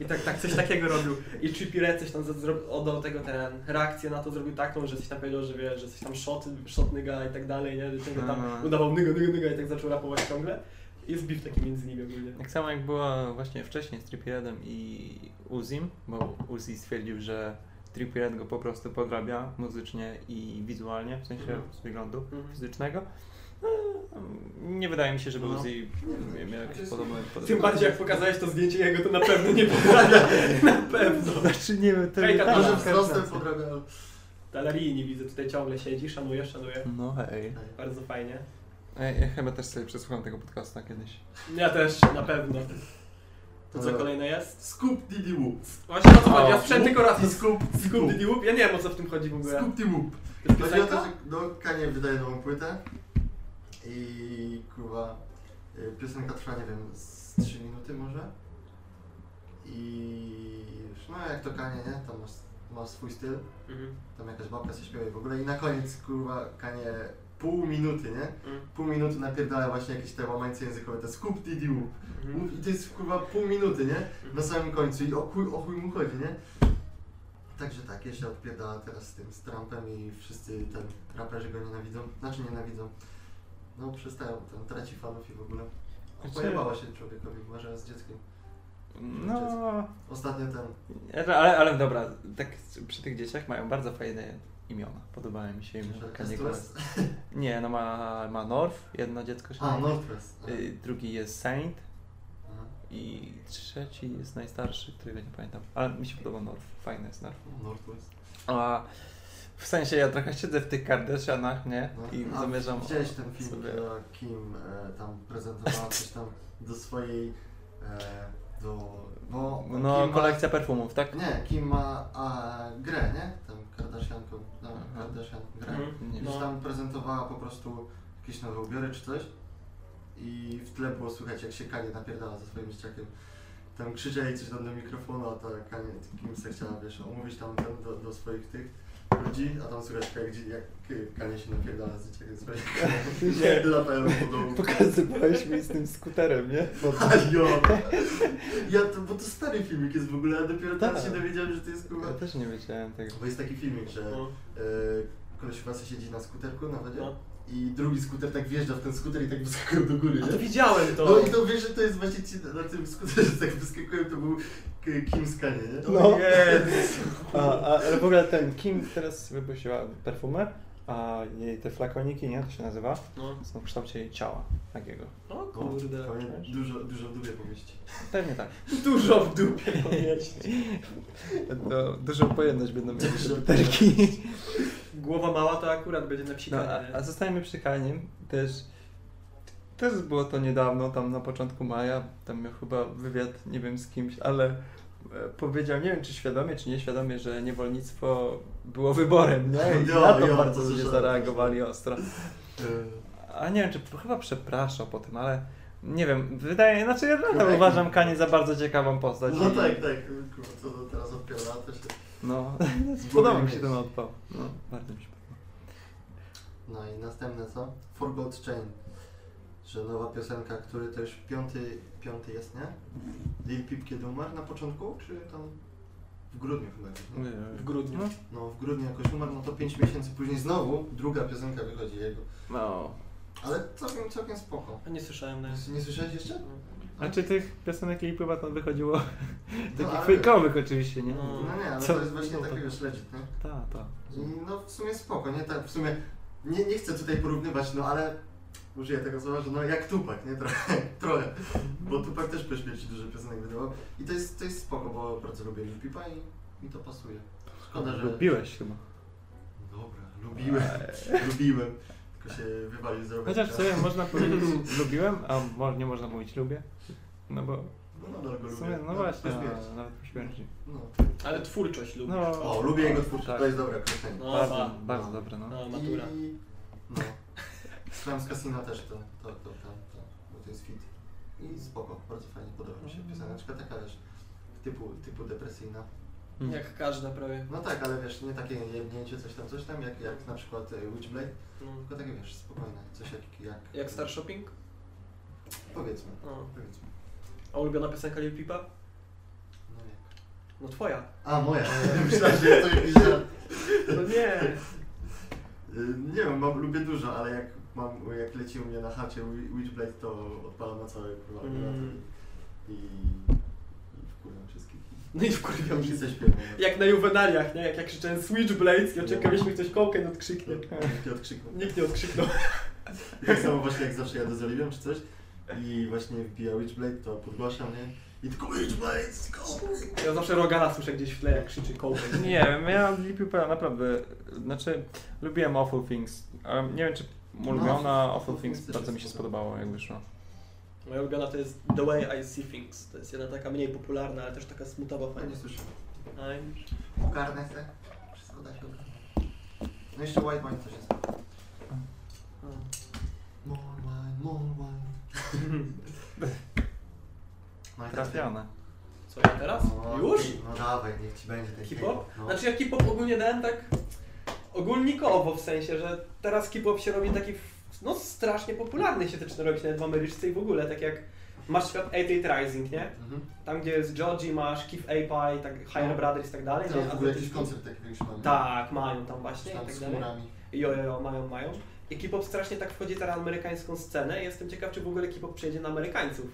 i tak, tak coś takiego robił. I Trippie Redd coś tam oddał tego ten, reakcję na to zrobił taką, że coś tam powiedział, że wiesz, że coś tam shot, shot nyga i tak dalej, nie? Że ciągle tam No. udawał nyga, nyga, nyga i tak zaczął rapować ciągle. Jest beef taki między nimi ogólnie. Tak samo jak było właśnie wcześniej z Trippieredem i Uzim, bo Uzi stwierdził, że Trippiered go po prostu podrabia muzycznie i wizualnie, w sensie Mhm. z wyglądu Mhm. fizycznego. No, nie wydaje mi się, żeby No. Uzi miał jakieś podobne... Tym bardziej jak pokazałeś to zdjęcie jego, to na pewno nie poprawia. na pewno. Znaczy nie wiem, to Hejka, nie- to Może Tak, wzrostem tak. podrabiał. Talarii nie widzę, tutaj ciągle siedzi, szanuje, szanuje. No hej. Bardzo fajnie. Ej, Ja chyba też sobie przesłucham tego podcasta kiedyś. Ja też, na pewno. To co kolejne jest? Scoop Diddy Whoop. Właśnie o co chodzi? Ja sprzęt tylko raz. I Scoop Scoop Diddy Whoop? Ja nie wiem o co w tym chodzi w ogóle. Scoop Diddy Whoop. Chodzi o to, piosenka? że no, Kanye wydaje nową płytę i kurwa y, piosenka trwa, nie wiem, z 3 minuty może. I już, no jak to Kanye, nie? Tam masz, ma swój styl, Mhm. tam jakaś babka się śpiewa i w ogóle i na koniec kurwa Kanye pół minuty, nie? Mhm. Pół minuty napierdala właśnie jakieś te łamańce językowe, te whoop. Mhm. Mów- I to jest kurwa pół minuty, nie? Na samym końcu i o chuj, o chuj mu chodzi, nie? Także tak, jeszcze odpierdala teraz z tym, z Trumpem i wszyscy ten raperzy go nienawidzą, znaczy nienawidzą. No przestają, ten traci fanów i w ogóle. Znaczy- Pojebała się człowiekowi, uważa z dzieckiem. No, Ostatnio ten, ale, ale dobra, tak przy tych dzieciach mają bardzo fajne imiona. Podobają mi się imiona Kaniego. West. Nie, no ma, ma North, jedno dziecko się A. Northwest. Y, drugi jest Saint Aha. i trzeci jest najstarszy, którego nie pamiętam. Ale mi się podoba North, fajny jest North. Northwest. A w sensie ja trochę siedzę w tych Kardashianach, nie? No. I zamierzam... Widziałeś ten film, sobie- Kim e, tam prezentowała coś tam do swojej, e, do, bo No, Kim kolekcja perfumów, tak? Ma, nie, Kim ma a, grę, nie? Kardashianką, no, Aha. Kardashian grę. Mhm. Już No. tam prezentowała po prostu jakieś nowe ubiory czy coś i w tle było słychać jak się Kanie napierdala ze swoim dzieciakiem. Tam krzyczeli coś tam do mikrofonu, a ta Kanie, Kim se chciała, wiesz, omówić tam ten do, do swoich tych ludzi, a tam słychać jak, jak Kanie się napierdala z dzieciakiem. Nie. Latają po domu. Pokazywałeś mi z tym skuterem, nie? A jo! Ja to, bo to stary filmik jest w ogóle, ja dopiero teraz Tak. się dowiedziałem, że to jest kurwa... Ja też nie wiedziałem tego. Bo jest taki filmik, że No. e, koleś facet siedzi na skuterku na wodzie No. I drugi skuter tak wjeżdża w ten skuter i tak wyskakuje do góry, A nie? to widziałem to. No i to wiesz, że to jest właśnie ci na tym skuterze tak wyskakują, to był Kim Skanie, nie? No. Jezu. A, a, ale w ogóle ten Kim teraz wypuściła perfumę, a jej te flakoniki, nie? To się nazywa? No. Są w kształcie jej ciała takiego. O kurde. Powinien dużo, dużo w dupie pomieści. Pewnie tak. Dużo w dupie pomieści. To dużą pojemność będą mieli te. Głowa mała to akurat będzie na No, psikanie. a, a zostajemy przy Kaniem. Też, też było to niedawno, tam na początku maja. Tam miał chyba wywiad, nie wiem z kimś, ale e, powiedział, nie wiem czy świadomie, czy nieświadomie, że niewolnictwo było wyborem, nie? I Jo, na to jo, bardzo to ludzie zareagowali ostro. A nie wiem, czy chyba przepraszał po tym, ale nie wiem, wydaje, znaczy ja nadal uważam Kanie za bardzo ciekawą postać. No i- tak, tak, kurwa, co to teraz odpierdala, to się... No, głowy podoba mi się ten odpał. No, bardzo mi się podoba. No i następne co? Forgot Chain. Że nowa piosenka, który już piąty, piąty jest, nie? Lil Peep kiedy umarł na początku, czy tam w grudniu chyba? nie? W grudniu. No. No w grudniu jakoś umarł, no to 5 miesięcy później znowu druga piosenka wychodzi jego. no. Ale całkiem, całkiem spoko. A nie słyszałem nawet. Nie słyszałeś jeszcze? A czy tych piosenek jej chyba tam wychodziło No, takich ale- fejkowych oczywiście, nie? No. No nie, ale Co? to jest właśnie No, takiego śledzić, nie? Ta, ta. I no w sumie spoko, nie? Tak w sumie nie, nie chcę tutaj porównywać, no ale użyję tego słowa, że no jak Tupak, nie? Trochę, trochę. Bo Tupak też po śmierci dużo piosenek wydawał. I to jest, to jest spoko, bo bardzo lubię Lil Peepa i mi to pasuje. Szkoda, że... Lubiłeś chyba. Dobra, lubiłem, lubiłem. Tylko się wywalił z roweru. Chociaż w sumie można powiedzieć lubiłem, a nie można mówić lubię. No bo No nadal go w lubię. sumie, no Nawet właśnie, po śmierci. nawet po śmierci. No. Ale twórczość lubię. No, O, lubię jego twórczość, Tak. to jest dobre określenie. No, bardzo, ba. bardzo No. dobre, no. No, matura. I... No. Slams Casino też to, to, to, to, to, bo to jest fit. I spoko, bardzo fajnie, podoba mi się Mhm. pioseneczka, taka wiesz, typu, typu depresyjna. Mm. Jak każda prawie. No tak, ale wiesz, nie takie jebnięcie, coś tam, coś tam, jak, jak na przykład e, Witchblade, No. tylko takie wiesz, spokojne, coś jak... Jak, Jak Star Shopping? Powiedzmy, No. powiedzmy. A ulubiona piosenka Lil Peepa? No nie. No twoja. A, moja. Myślałem, że to jakiś żart. No nie. Y, Nie wiem, mam, lubię dużo, ale jak mam, jak leci u mnie na chacie Wi- Witchblade, to odpalam na całe kurwa Mm. i, i wkurzam wszystkich. No i wkurwiam coś śpiewam. Jak na juwenaliach, nie? Jak ja krzyczałem Switchblades i oczekaliśmy ktoś kołkę nie odkrzyknie. Nikt nie odkrzyknął. Nikt nie odkrzyknął. Tak samo właśnie jak zawsze jadę z Oliwią czy coś i właśnie wbija Witchblade, to podgłaszam, nie? I tylko Witchblade, go! Ja zawsze Rogana słyszę gdzieś w tle, jak krzyczy kołkę. Nie wiem, ja Peepa naprawdę, znaczy lubiłem Awful Things, ale nie wiem czy ulubiona No, Awful Things bardzo mi się spodobało jak wyszło. Moja ulubiona to jest The Way I See Things. To jest jedna taka mniej popularna, ale też taka smutowa Ja fajna. nie słyszę. Ogarnę se. Wszystko da się ogarnąć. No jeszcze White Wine też jest. More wine, more. No i tak- Trafione. Co ja teraz? No, Już? No dawaj, niech ci będzie ten Hip-hop? No. Znaczy ja hip-hop ogólnie dałem tak ogólnikowo w sensie, że teraz hip-hop się robi taki no strasznie popularny się zaczyna robić nawet w Ameryczce i w ogóle, tak jak masz na przykład 8 Rising, nie? Mhm. Tam gdzie jest Georgie, masz Keith A-Pie, tak Higher No. Brothers i tak dalej, Teraz nie? w ogóle jakiś jest- koncert taki większy. Tak, mają tam właśnie Tam i tak z dalej. Jo, jo, jo, mają, mają. I K-pop strasznie tak wchodzi teraz na amerykańską scenę. Jestem ciekaw, czy w ogóle K-pop przejdzie na Amerykańców.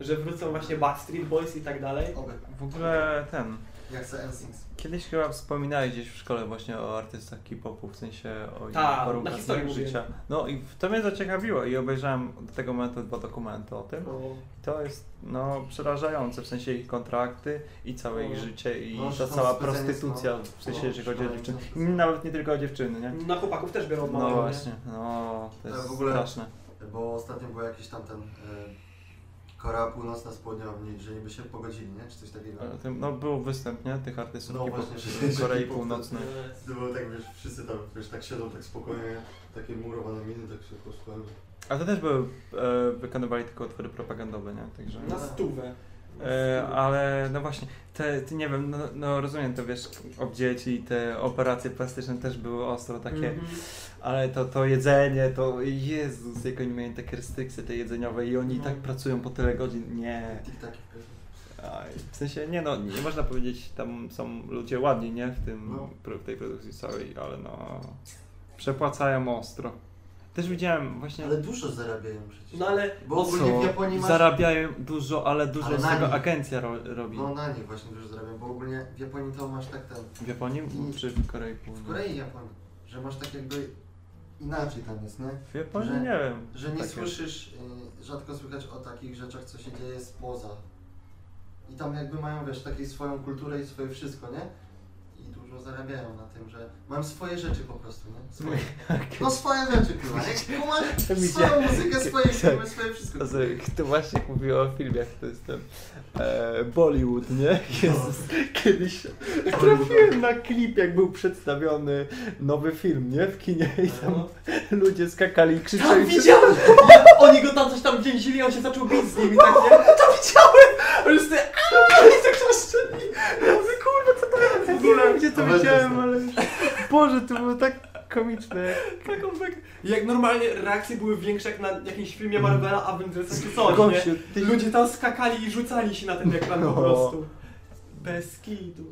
Że wrócą właśnie Backstreet Boys i tak dalej. Oby. W ogóle ten, Jak se NSYNC. kiedyś chyba wspominałeś gdzieś w szkole właśnie o artystach K-popu, w sensie o ich Tak, warunkach ich życia. No i to mnie zaciekawiło i obejrzałem do tego momentu dwa dokumenty o tym. O, I to jest no przerażające, w sensie ich kontrakty i całe ich No. życie i No, ta cała prostytucja, są- w sensie no, jeżeli chodzi o dziewczyny. I nawet nie tylko o dziewczyny, nie? Na chłopaków też biorą od No właśnie, no to jest w ogóle- straszne. Bo ostatnio był jakiś tam ten... E, Korea Północna z Południową, nie- że niby się pogodzili, nie? Czy coś takiego. No był występ, nie? Tych artystów No właśnie, że Korei Północnej. To było tak, wiesz, wszyscy tam, wiesz, tak siedzą tak spokojnie, takie murowane miny, tak się posłuchają. A to też były, e, wykonywali tylko utwory propagandowe, nie? Także... Na stówę. E, ale no właśnie, te, ty nie wiem, no, no rozumiem to wiesz, obdzieci i te operacje plastyczne też były ostro takie, Mhm. ale to, to jedzenie, to Jezus, jak oni mają takie restrykcje te jedzeniowe i oni No. tak pracują po tyle godzin, nie. W sensie, nie no, nie można powiedzieć, tam są ludzie ładni, nie? W, tym, No. w tej produkcji całej, ale no, przepłacają ostro. Też widziałem właśnie... Ale dużo zarabiają przecież. No ale Bo ogólnie w Japonii masz... Zarabiają dużo, ale dużo Ale z tego nich. agencja ro, robi. No na nich właśnie dużo zarabiają, bo ogólnie w Japonii to masz tak ten... W Japonii I- czy w Korei W Północnej? Korei i Japonii, że masz tak jakby inaczej tam jest, nie? W Japonii Że- nie wiem. Że nie Tak słyszysz, y, rzadko słychać o takich rzeczach, co się dzieje spoza. I tam jakby mają, wiesz, taką swoją kulturę i swoje wszystko, nie? Dużo zarabiają na tym, że mam swoje rzeczy po prostu, nie? Swoje. No swoje rzeczy, kurwa, nie? Kumasz swoją muzykę, swoje filmy, swoje wszystko. To, właśnie jak mówiło o filmach, to jest ten e, Bollywood, nie? Jezus, kiedyś trafiłem na klip, jak był przedstawiony nowy film, nie? W kinie i tam No. ludzie skakali i Tam krzyczeli. widziałem! Ja, oni go tam coś tam więzili, a on się zaczął bić z nimi, tak nie? To widziałem! Już sobie aaa, i tak zaszczeli. Ja mówię, kurwa, co to jest? W ogóle gdzie to widziałem, to. ale Boże, to było tak komiczne. Taką tak... Jak normalnie reakcje były większe jak na jakimś filmie Marvela, Avengersa czy coś, nie? Gościu, ty- Ludzie tam skakali i rzucali się na ten ekran po No. prostu. Bez kitu.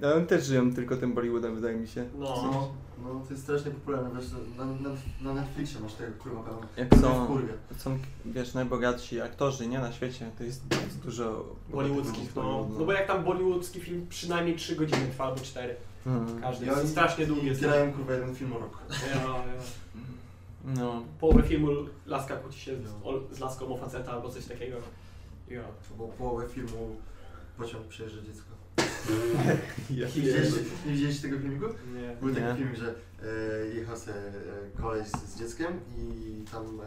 No, oni też żyją tylko tym Bollywoodem, wydaje mi się. No. No, to jest strasznie popularne, wiesz, na, na, na Netflixie masz tego kurwa pełno. Jak To są, są, wiesz, najbogatsi aktorzy, nie? Na świecie, to jest, to jest dużo... Bollywoodzkich, no. No bo jak tam bollywoodzki film przynajmniej 3 godziny trwa albo 4. Mhm. Każdy. I Jest oni strasznie długie. i grają kurwa jeden film o rok. Ja, ja. No. Połowę filmu laska kłóci się z, o, z laską o faceta albo coś takiego. Ja. Bo połowę filmu pociąg przejeżdża dziecko. Ja Nie widzieliście, nie widzieliście tego filmiku? Nie. Był taki Nie. film, że e, jechał se e, koleś z, z dzieckiem i tam e,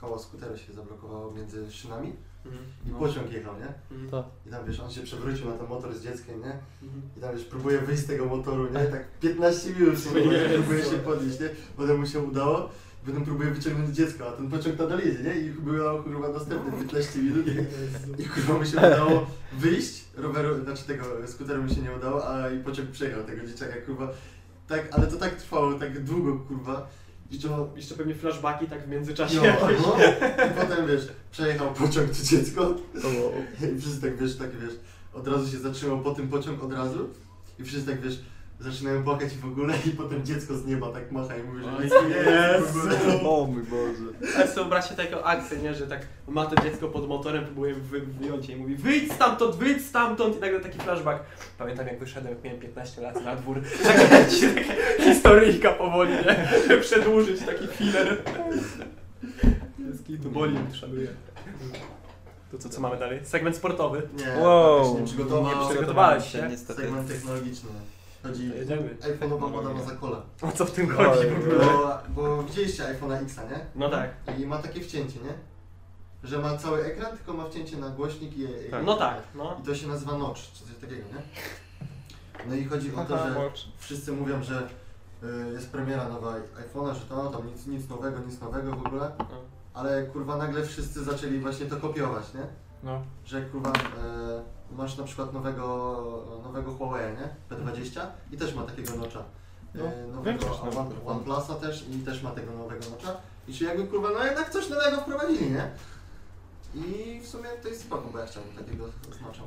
koło skutera się zablokowało między szynami Mhm. i No. pociąg jechał, nie? Mhm. To. I tam wiesz, on się przewrócił na ten motor z dzieckiem, nie? Mhm. I tam wiesz, próbuje wyjść z tego motoru, nie? Tak 15 minut Jezu. próbuje się podnieść, nie? Potem mu się udało, potem próbuje wyciągnąć dziecko, a ten pociąg nadal jedzie, nie? I było kurwa następne 15 minut i, i kurwa mi się udało wyjść, roweru, znaczy tego skuteru mi się nie udało, a i pociąg przejechał tego dzieciaka, kurwa. Tak, ale to tak trwało, tak długo, kurwa. I to, Jeszcze pewnie flashbacki tak w międzyczasie. no, no, i potem wiesz, przejechał pociąg to dziecko i wszyscy tak wiesz, tak wiesz, od razu się zatrzymał po tym pociąg od razu i wszyscy tak wiesz, zaczynają płakać i w ogóle i potem dziecko z nieba tak macha i mówi, że nic nie jest. O mój Boże. Ale sobie wyobraźcie taką akcję, nie? że tak ma to dziecko pod motorem, próbuje wy, wyjąć je i mówi wyjdź stamtąd, wyjdź stamtąd i nagle taki flashback. Pamiętam jak wyszedłem, jak miałem 15 lat na dwór. Tak ci taka historyjka powoli, nie? Przedłużyć taki filler. To boli, szanuję. To co, co mamy dalej? Segment sportowy. Nie, Wow. nie przygotował. Nie przygotowałeś się? Niestety. Segment technologiczny. Chodzi To jedziemy. iPhone'owa moda na zakola. O co w tym chodzi w ogóle? Bo, bo widzieliście iPhone'a X, nie? No tak. I ma takie wcięcie, nie? Że ma cały ekran, tylko ma wcięcie na głośnik i... i No tak, no. I to się nazywa notch, czy coś takiego, nie? No i chodzi o to, że wszyscy mówią, że y, jest premiera nowa iPhone'a, że to tam nic, nic nowego, nic nowego w ogóle. No. Ale kurwa nagle wszyscy zaczęli właśnie to kopiować, nie? No. Że kurwa e, masz na przykład nowego, nowego Huawei, nie? P20 i też ma takiego nocza. No, E, nowego większość One- OnePlusa też i też ma tego nowego nocza. I czy jakby kurwa, no jednak coś nowego wprowadzili, nie? I w sumie to jest spoko, bo ja chciałbym takiego nocza.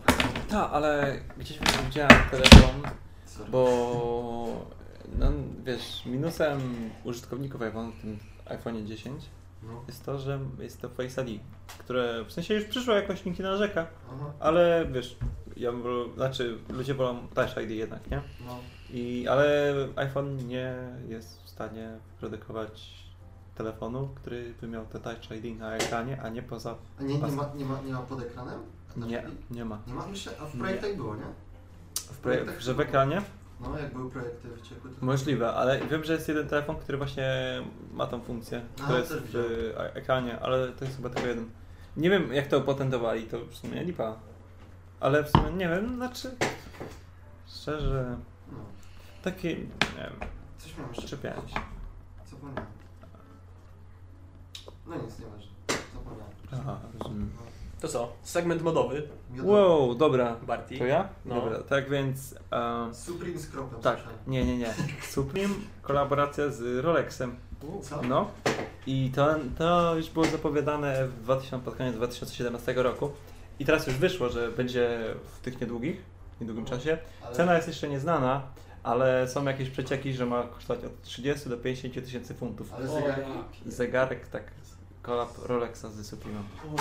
Tak, ale gdzieś widziałem telefon, Sorry. bo no, wiesz, minusem użytkowników iPhone w tym iPhone 10 No. jest to, że jest to Face ID, które w sensie już przyszło jakoś nikt nie narzeka, Aha, ale wiesz, ja bym znaczy ludzie wolą Touch ID jednak, nie? no. I, ale iPhone nie jest w stanie produkować telefonu, który by miał te Touch ID na ekranie, a nie poza... A nie, nie, ma, nie, ma, nie ma pod ekranem? Nie, nie ma. Nie ma? Myślę, a w projektach było, nie? W proje- że w ekranie? No, jak były projekty wyciekły, to... Możliwe, ale wiem, że jest jeden telefon, który właśnie ma tą funkcję, Aha, to jest w e- ekranie, ale to jest chyba tylko jeden. Nie wiem jak to opatentowali, to w sumie lipa. Ale w sumie nie wiem, znaczy... Szczerze... No. Takie, nie wiem, Coś miałem jeszcze. czepiałem się. Zapomniałem. No nic, nieważne. Zapomniałem. Aha, rozumiem. No. To co? Segment modowy. Miodowy. Wow, dobra. Barty. To ja? No. Dobra, tak więc... em, Supreme z kropem. tak, słyszałem. nie, nie, nie. Supreme, kolaboracja z Rolexem. Co? No. I to, to już było zapowiadane w 2000, pod koniec 2017 roku. I teraz już wyszło, że będzie w tych niedługich, niedługim czasie. Ale- Cena jest jeszcze nieznana, ale są jakieś przecieki, że ma kosztować od 30 do 50 tysięcy funtów. Ale. I zegarek tak kolab Rolexa z Supremem. O.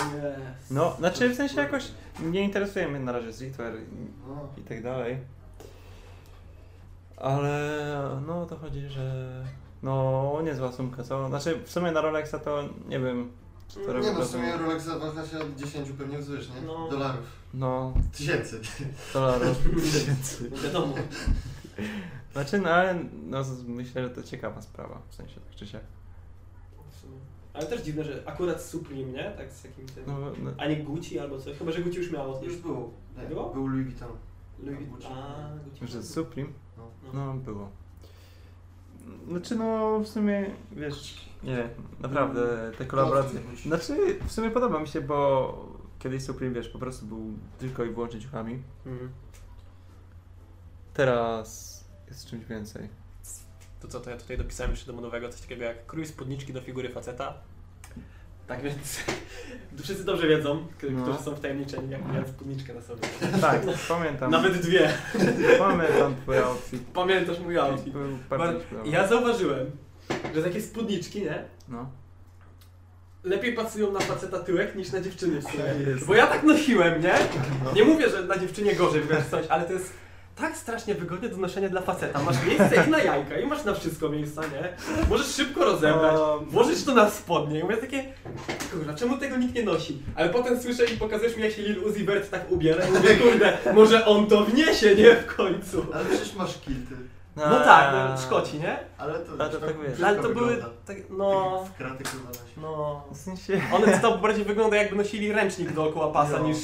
No, znaczy w sensie jakoś nie interesuje mnie na razie streetwear i, No. i tak dalej. Ale no to chodzi, że no niezła sumka, co? Znaczy w sumie na Rolexa to nie wiem, Nie no, w sumie Rolex waha się od 10 pewnie wzwyż, nie? No. Dolarów. No, Tysięcy. dolarów. No wiadomo. Znaczy, no ale no, myślę, że to ciekawa sprawa, w sensie tak czy siak. Ale też dziwne, że akurat Supreme, nie? Tak z jakimś tym... No, no, A nie Gucci albo coś. Chyba, że Gucci już miało. Już był. Nie, Było? Był Louis Vuitton. Louis Gucci. A, Gucci. że Supreme? No. No, było. Znaczy, no w sumie, wiesz, nie naprawdę te kolaboracje. Znaczy, w sumie podoba mi się, bo kiedyś Supreme, wiesz, po prostu był tylko i wyłącznie ciuchami. Mhm. Teraz jest czymś więcej. To co, to ja tutaj dopisałem jeszcze do modowego coś takiego jak krój spódniczki do figury faceta. Tak więc wszyscy dobrze wiedzą, k- No. którzy są wtajemniczeni, jak miałem spódniczkę na sobie. Tak, pamiętam. Nawet dwie. Pamiętam twój outfit. Pamiętasz mój outfit. Ja zauważyłem, że takie spódniczki, nie? No. Lepiej pasują na faceta tyłek niż na dziewczyny w sumie. Bo ja tak nosiłem, nie? Nie mówię, że na dziewczynie gorzej wiesz coś, ale to jest tak strasznie wygodnie do noszenia dla faceta. Masz miejsce i na jajka i masz na wszystko miejsca, nie? Możesz szybko rozebrać, No. włożyć to na spodnie i mówię takie, kurwa, czemu tego nikt nie nosi? Ale potem słyszę i pokazujesz mi jak się Lil Uzi Vert tak ubiera i mówię, kurde, może on to wniesie, nie? W końcu. Ale przecież masz kilty. No tak, no, Szkoci, nie? Ale to, Ale to tak brzydko Ale to były, wygląda. tak, no, W kraty no. W sensie... One to bardziej wygląda jakby nosili ręcznik dookoła pasa No. niż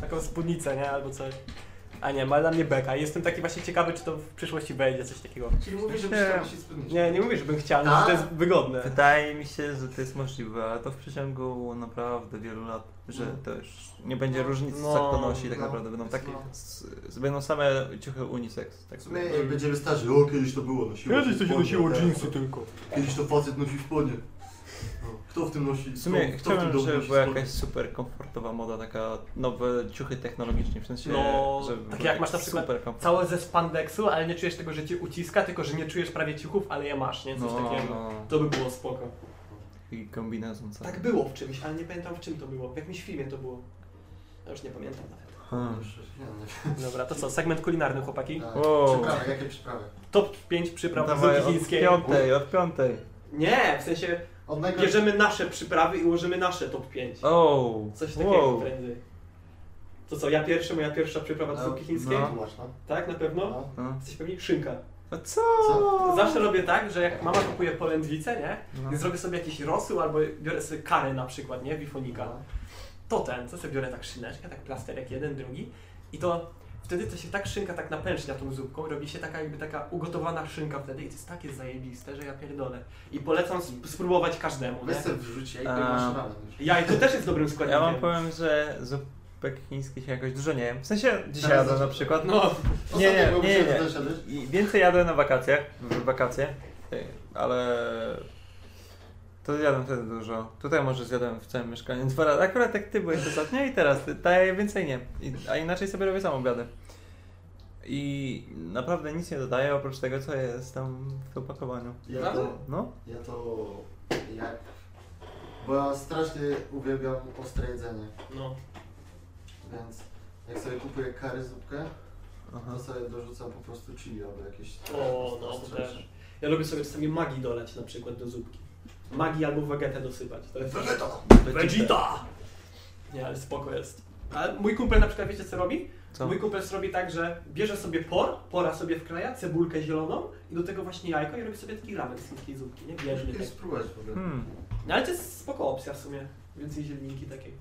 taką spódnicę, nie? Albo coś. A nie, ma dla mnie beka. Jestem taki właśnie ciekawy, czy to w przyszłości wejdzie coś takiego. Czyli mówisz, że byś chciał spódniczkę. Nie, nie mówię, żebym chciał, no, że Tak? to jest wygodne. Wydaje mi się, że to jest możliwe, ale to w przeciągu naprawdę wielu lat, że No. to już nie będzie No. różnicy, No, co kto nosi, tak no. naprawdę będą takie, No. s- s- będą same ciuchy unisex. Tak W sumie jak będziemy starzy, o kiedyś to było, nosiło Kiedyś to się nosiło jeansy to- tylko. Kiedyś to facet nosił spodnie. No. Kto w tym nosi? W sumie kto, kto w tym żeby była jakaś super komfortowa moda, taka nowe ciuchy technologiczne, w sensie, No, żeby takie były jak masz na przykład. Całe ze spandeksu, ale nie czujesz tego, że cię uciska, tylko że nie czujesz prawie ciuchów, ale je masz, nie? Coś No, takiego. no. To by było spoko. I kombinezon cały. Tak było w czymś, ale nie pamiętam w czym to było. W jakimś filmie to było. Ja już nie pamiętam nawet. Hmm. Dobra, to co? Segment kulinarny, chłopaki? Tak. Wow. Przyprawy, jakie przyprawy? Top 5 przypraw Dawaj, od chińskiej. piątej, od piątej. Nie, w sensie Bierzemy nasze przyprawy i ułożymy nasze top 5. Oh, Coś takiego wow. prędzej. To co, ja pierwszy, moja pierwsza przyprawa do zupki chińskiej? no. Tłumacz, no. Tak, na pewno? No. No. Jesteś pewni? Szynka. A co? Co? Zawsze robię tak, że jak mama kupuje polędwicę, nie? No. I zrobię sobie jakiś rosół albo biorę sobie kary na przykład, nie? Wifonika. To ten, co sobie biorę tak szyneczkę, tak plasterek jeden, drugi i to wtedy to się tak szynka tak napęcznia tą zupką, robi się taka jakby taka ugotowana szynka wtedy i to jest takie zajebiste, że ja pierdolę. I polecam sp- spróbować każdemu, nie? sobie wrzuć jajko i masz ramen już. Jaj, to też jest dobrym Ja składnikiem. wam powiem, że zupek chińskich się jakoś dużo nie jem. W sensie dzisiaj Teraz jadłem na przykład. No, Nie, nie, nie, nie. I więcej jadłem na wakacjach, w wakacje, y, ale to jadłem wtedy dużo. Tutaj może zjadłem w całym mieszkaniu dwa razy. Akurat jak ty byłeś ostatnio i teraz, ty- ta więcej nie. I, a inaczej sobie robię sam obiady. I naprawdę nic nie dodaję oprócz tego, co jest tam w opakowaniu. Ja Prawda? to, No, ja to jak... Bo ja strasznie uwielbiam ostre jedzenie, no. więc jak sobie kupuję kary zupkę, aha. to sobie dorzucam po prostu chili albo jakieś... O, no to też. Ja lubię sobie czasami magii dolać na przykład do zupki. Magii albo wegetę dosypać. To jest Vegeta! Vegeta! Nie, ale spoko jest. Ale mój kumpel na przykład, wiecie co robi? Co? Mój kumpel robi tak, że bierze sobie por, pora sobie wkraja, cebulkę zieloną i do tego właśnie jajko i robi sobie taki ramen z chińskiej zupki, nie? Musisz taki. spróbować w ogóle. Hmm. No ale to jest spoko opcja w sumie. Więcej zielniki takiej.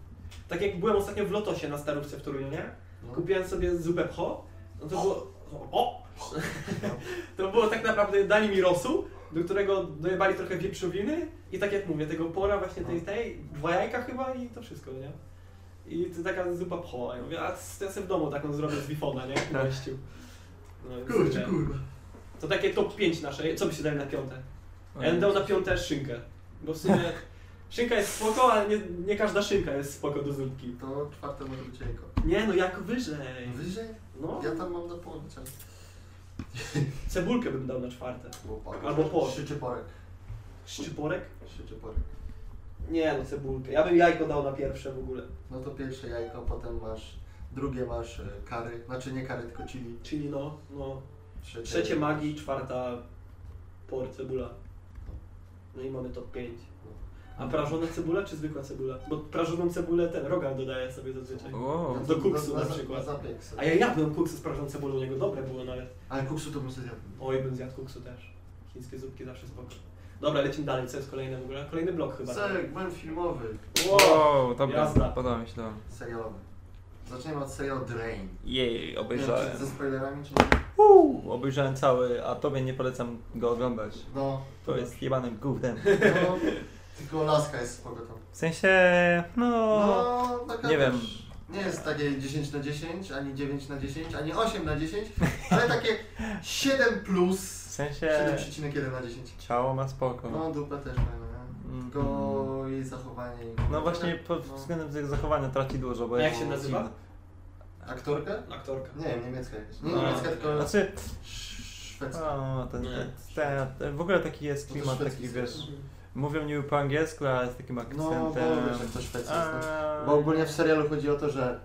Tak jak byłem ostatnio w Lotosie na Starówce w Toruniu, nie? No. Kupiłem sobie zupę pho, no to było... O! To było tak naprawdę, dali mi rosół, do którego dojebali trochę wieprzowiny i tak jak mówię, tego pora właśnie tej, tej, dwa jajka chyba i to wszystko, nie? I to taka zupa pho. Ja mówię, a to ja sobie w domu taką zrobię z wifona, nie? W gościu. No, i Kurczę, sobie. kurwa. To takie top 5 nasze. Co byście dali na piąte? Ja bym dał na piąte szynkę. Bo w sumie szynka jest spoko, ale nie, nie każda szynka jest spoko do zupki. To czwarte może być jajko. Nie no, jak wyżej. Wyżej? No, Ja tam mam do połowy często. cebulkę bym dał na czwarte. Albo, por. Szczyporek. Szczyporek? Szczyporek. Nie no, cebulkę. Ja bym jajko dał na pierwsze w ogóle. No to pierwsze jajko, potem masz, drugie masz e, kary, znaczy nie kary, tylko chili. Czyli no, no. Trzecie, Trzecie magii, czwarta por, cebula. No i mamy top 5. A prażona cebula czy zwykła cebula? Bo prażoną cebulę ten rogal dodaje sobie zazwyczaj. Wow. No Do kuksu na, przykład. Na zapiek sobie. A ja jadłem kuksu z prażoną cebulą, u niego dobre było nawet. Ale kuksu to bym sobie zjadł. Oj, bym zjadł kuksu też. Chińskie zupki zawsze spoko. Dobra, lecimy dalej. Co jest kolejne w ogóle? Kolejny blok chyba. Segment filmowy, Wow, dobra, Jazda. podoba mi się to. serialowy. Zaczniemy od serialu Drain. Jej, Nie wiem, obejrzałem. czy ze spoilerami, czy nie? Uuu, obejrzałem cały, a tobie nie polecam go oglądać. No, To jest jebanym gównem. no tylko laska jest spoko tam. W sensie, no... No, taka nie wiem. też, Nie jest takie 10 na 10, ani 9 na 10, ani 8 na 10, ale takie 7 plus W sensie, 7,1 na 10. ciało ma spoko. No, dupę też fajne, nie? Mhm. Tylko jej zachowanie. i- No właśnie pod No. względem tego zachowania traci dużo, bo jak się nazywa? Aktorkę? Aktorka. Nie niemiecka jakaś. Nie No. niemiecka, tylko Znaczy, szwedzka. o, ten, Nie. ten, ten, w ogóle taki jest No klimat, taki wiesz, mówią niby po angielsku, ale z takim No, akcentem. bo wiesz, jak to no. A, Bo ogólnie w serialu chodzi o to, że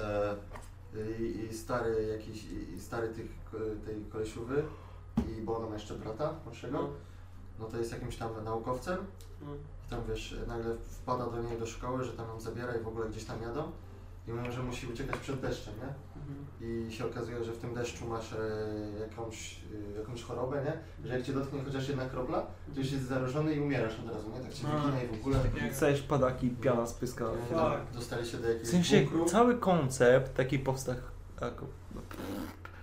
e, i, i stary jakiś, i, stary tych, tej kolesiówy i bo ona ma jeszcze brata młodszego, No. no to jest jakimś tam naukowcem No. i tam wiesz, nagle wpada do niej do szkoły, że tam ją zabiera i w ogóle gdzieś tam jadą i mówią, że musi uciekać przed deszczem, nie? I się okazuje, że w tym deszczu masz e, jakąś, e, jakąś chorobę, nie? Że jak cię dotknie chociaż jedna kropla, to już jest zarażony i umierasz od razu, nie? Tak cię A. wygina i w ogóle. Chcesz padaki, piana spyska. E, Tak. Dostali się do jakiegoś W sensie bunkru. cały koncept taki powstał jako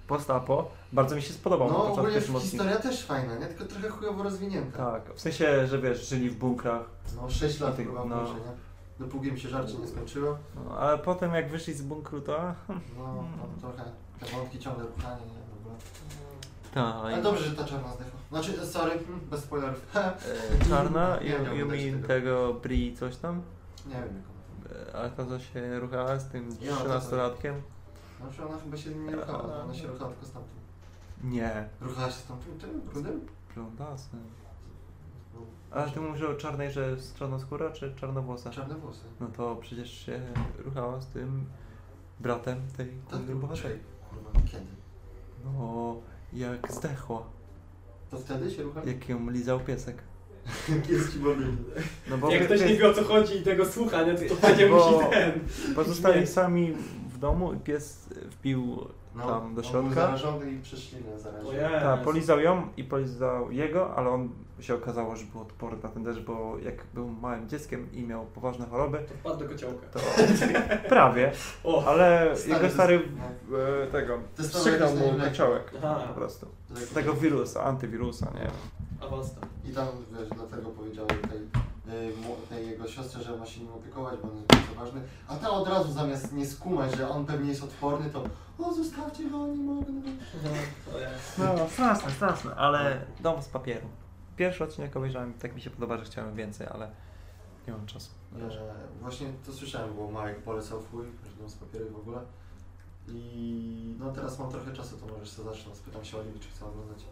postapo. Bardzo mi się spodobał na No początku ogólnie odcinku. historia też fajna, nie? Tylko trochę chujowo rozwinięta. Tak, w sensie, że wiesz, żyli w bunkrach, No 6 lat ty- chyba no. no. nie? Dopóki mi się żarcie nie skończyło. no, ale potem jak wyszli z bunkru, to... No tam trochę te wątki ciągle ruchanie, nie? W ogóle. Ale dobrze, że ta czarna zdechła. Znaczy, sorry, mm, bez spoilerów. E, Czarna, Nie, nie you, you oglądać mean tego. tego Bri coś tam? nie wiem jak ona E, Ale to co się ruchała z tym Ja, to- 13-latkiem? Znaczy ona chyba się nie ruchała, ona się ruchała tylko z tamtym. Nie, Ruchała się z tamtym, tym, brudem? blondasem. Ale ty mówisz o czarnej, że jest czarnoskóra czy czarnowłosa? Czarne włosy. No to przecież się ruchała z tym bratem tej Tak, głównej bohaterki. Kurwa, kiedy? No, jak zdechła, To wtedy się ruchała? jak ją lizał piesek. Jest ci. No bo Jak ktoś pies- nie wie o co chodzi i tego słucha, nie, to, to musi ten. Pozostali Nie. sami w domu i pies wbił No, tam do On środka. był zarażony i prześlinę zarażony. Ojej. Tak, polizał ją i polizał jego, ale on się okazało, że był odporny na ten deszcz, bo jak był małym dzieckiem i miał poważne choroby, To wpadł do kociołka. to prawie, O! ale Stary, jego to- stary no. e, tego wstrzyknął mu kociołek Aha, po prostu. To tak- Tego wirusa, antywirusa, nie wiem. awasta. I tam, wiesz, dlatego powiedział tej, tej jego siostrze, że ma się nim opiekować, bo on jest bardzo ważny. A ta od razu zamiast nie skumać, że on pewnie jest odporny, to o, zostawcie go, nie mogę. Ojej. No, straszne, straszne, ale dom z papieru. Pierwszy odcinek obejrzałem, tak mi się podoba, że chciałem więcej, ale nie mam czasu. E, właśnie to słyszałem, bo Marek polecał twój, że dom z papieru w ogóle. I no teraz mam trochę czasu, to możesz sobie zacząć. Spytam się Oliwi, czy chce oglądać.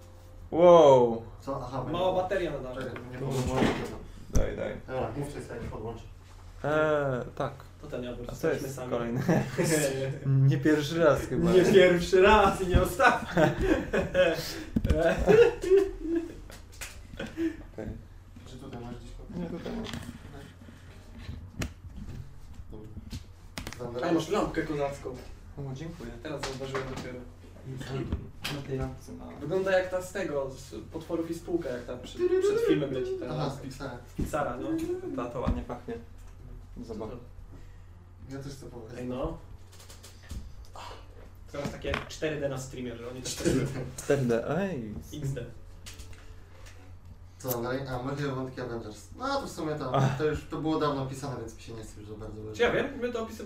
Wow! Co? Aha, Mała bateria na Czekaj, darze. nie Tu podłączę. Daj, daj. Dobra, mówcie sobie, podłączę. Eee, tak. To ten jabłek, A to jesteśmy jest sami. kolejny. Nie pierwszy raz chyba. Nie pierwszy raz i nie ostatni. Okej. Czy tutaj masz gdzieś kopię? Nie. Dobra. A masz lampkę kozacką. O, dziękuję. Teraz zauważyłem dopiero. Na tej lampce na... Wygląda jak ta z tego, z potworów i spółka, jak ta przy, przed filmem leci ta Aha, z Pixara. Pixara, no. Ta to ładnie pachnie. Zobacz. Ja też chcę powiedzieć. Ej no. Teraz takie 4D na streamie, że oni też tak robią. 4D, ej. XD. Co dalej? A, możliwe wątki Avengers. No to w sumie to, Ach. to już to było dawno pisane, więc mi się nie chce już za bardzo Czy ja wiem, my to opisy...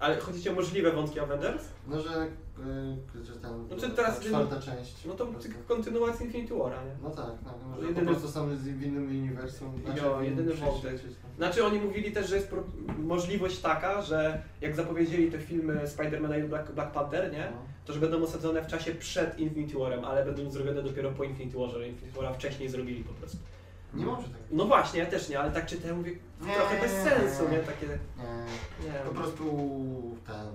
Ale chodzi ci o możliwe wątki Avengers? No, że, y, że ten, Znaczy teraz- ta czwarta część. No to kontynuacja Infinity War'a, nie? No tak, no, może Jedyny- po prostu są z- w innym uniwersum. znaczy Jo, jedyny wątek. tam. Znaczy oni mówili też, że jest pro- możliwość taka, że jak zapowiedzieli te filmy Spider-Man i Black, Black Panther, nie? No. To, że będą osadzone w czasie przed Infinity War'em, ale będą zrobione dopiero po Infinity War'ze, że Infinity War'a wcześniej zrobili po prostu. Nie może tak. No właśnie, ja też nie, ale tak czytałem, mówię, Nie, trochę bez sensu, nie? Takie, Nie, nie po prostu ten.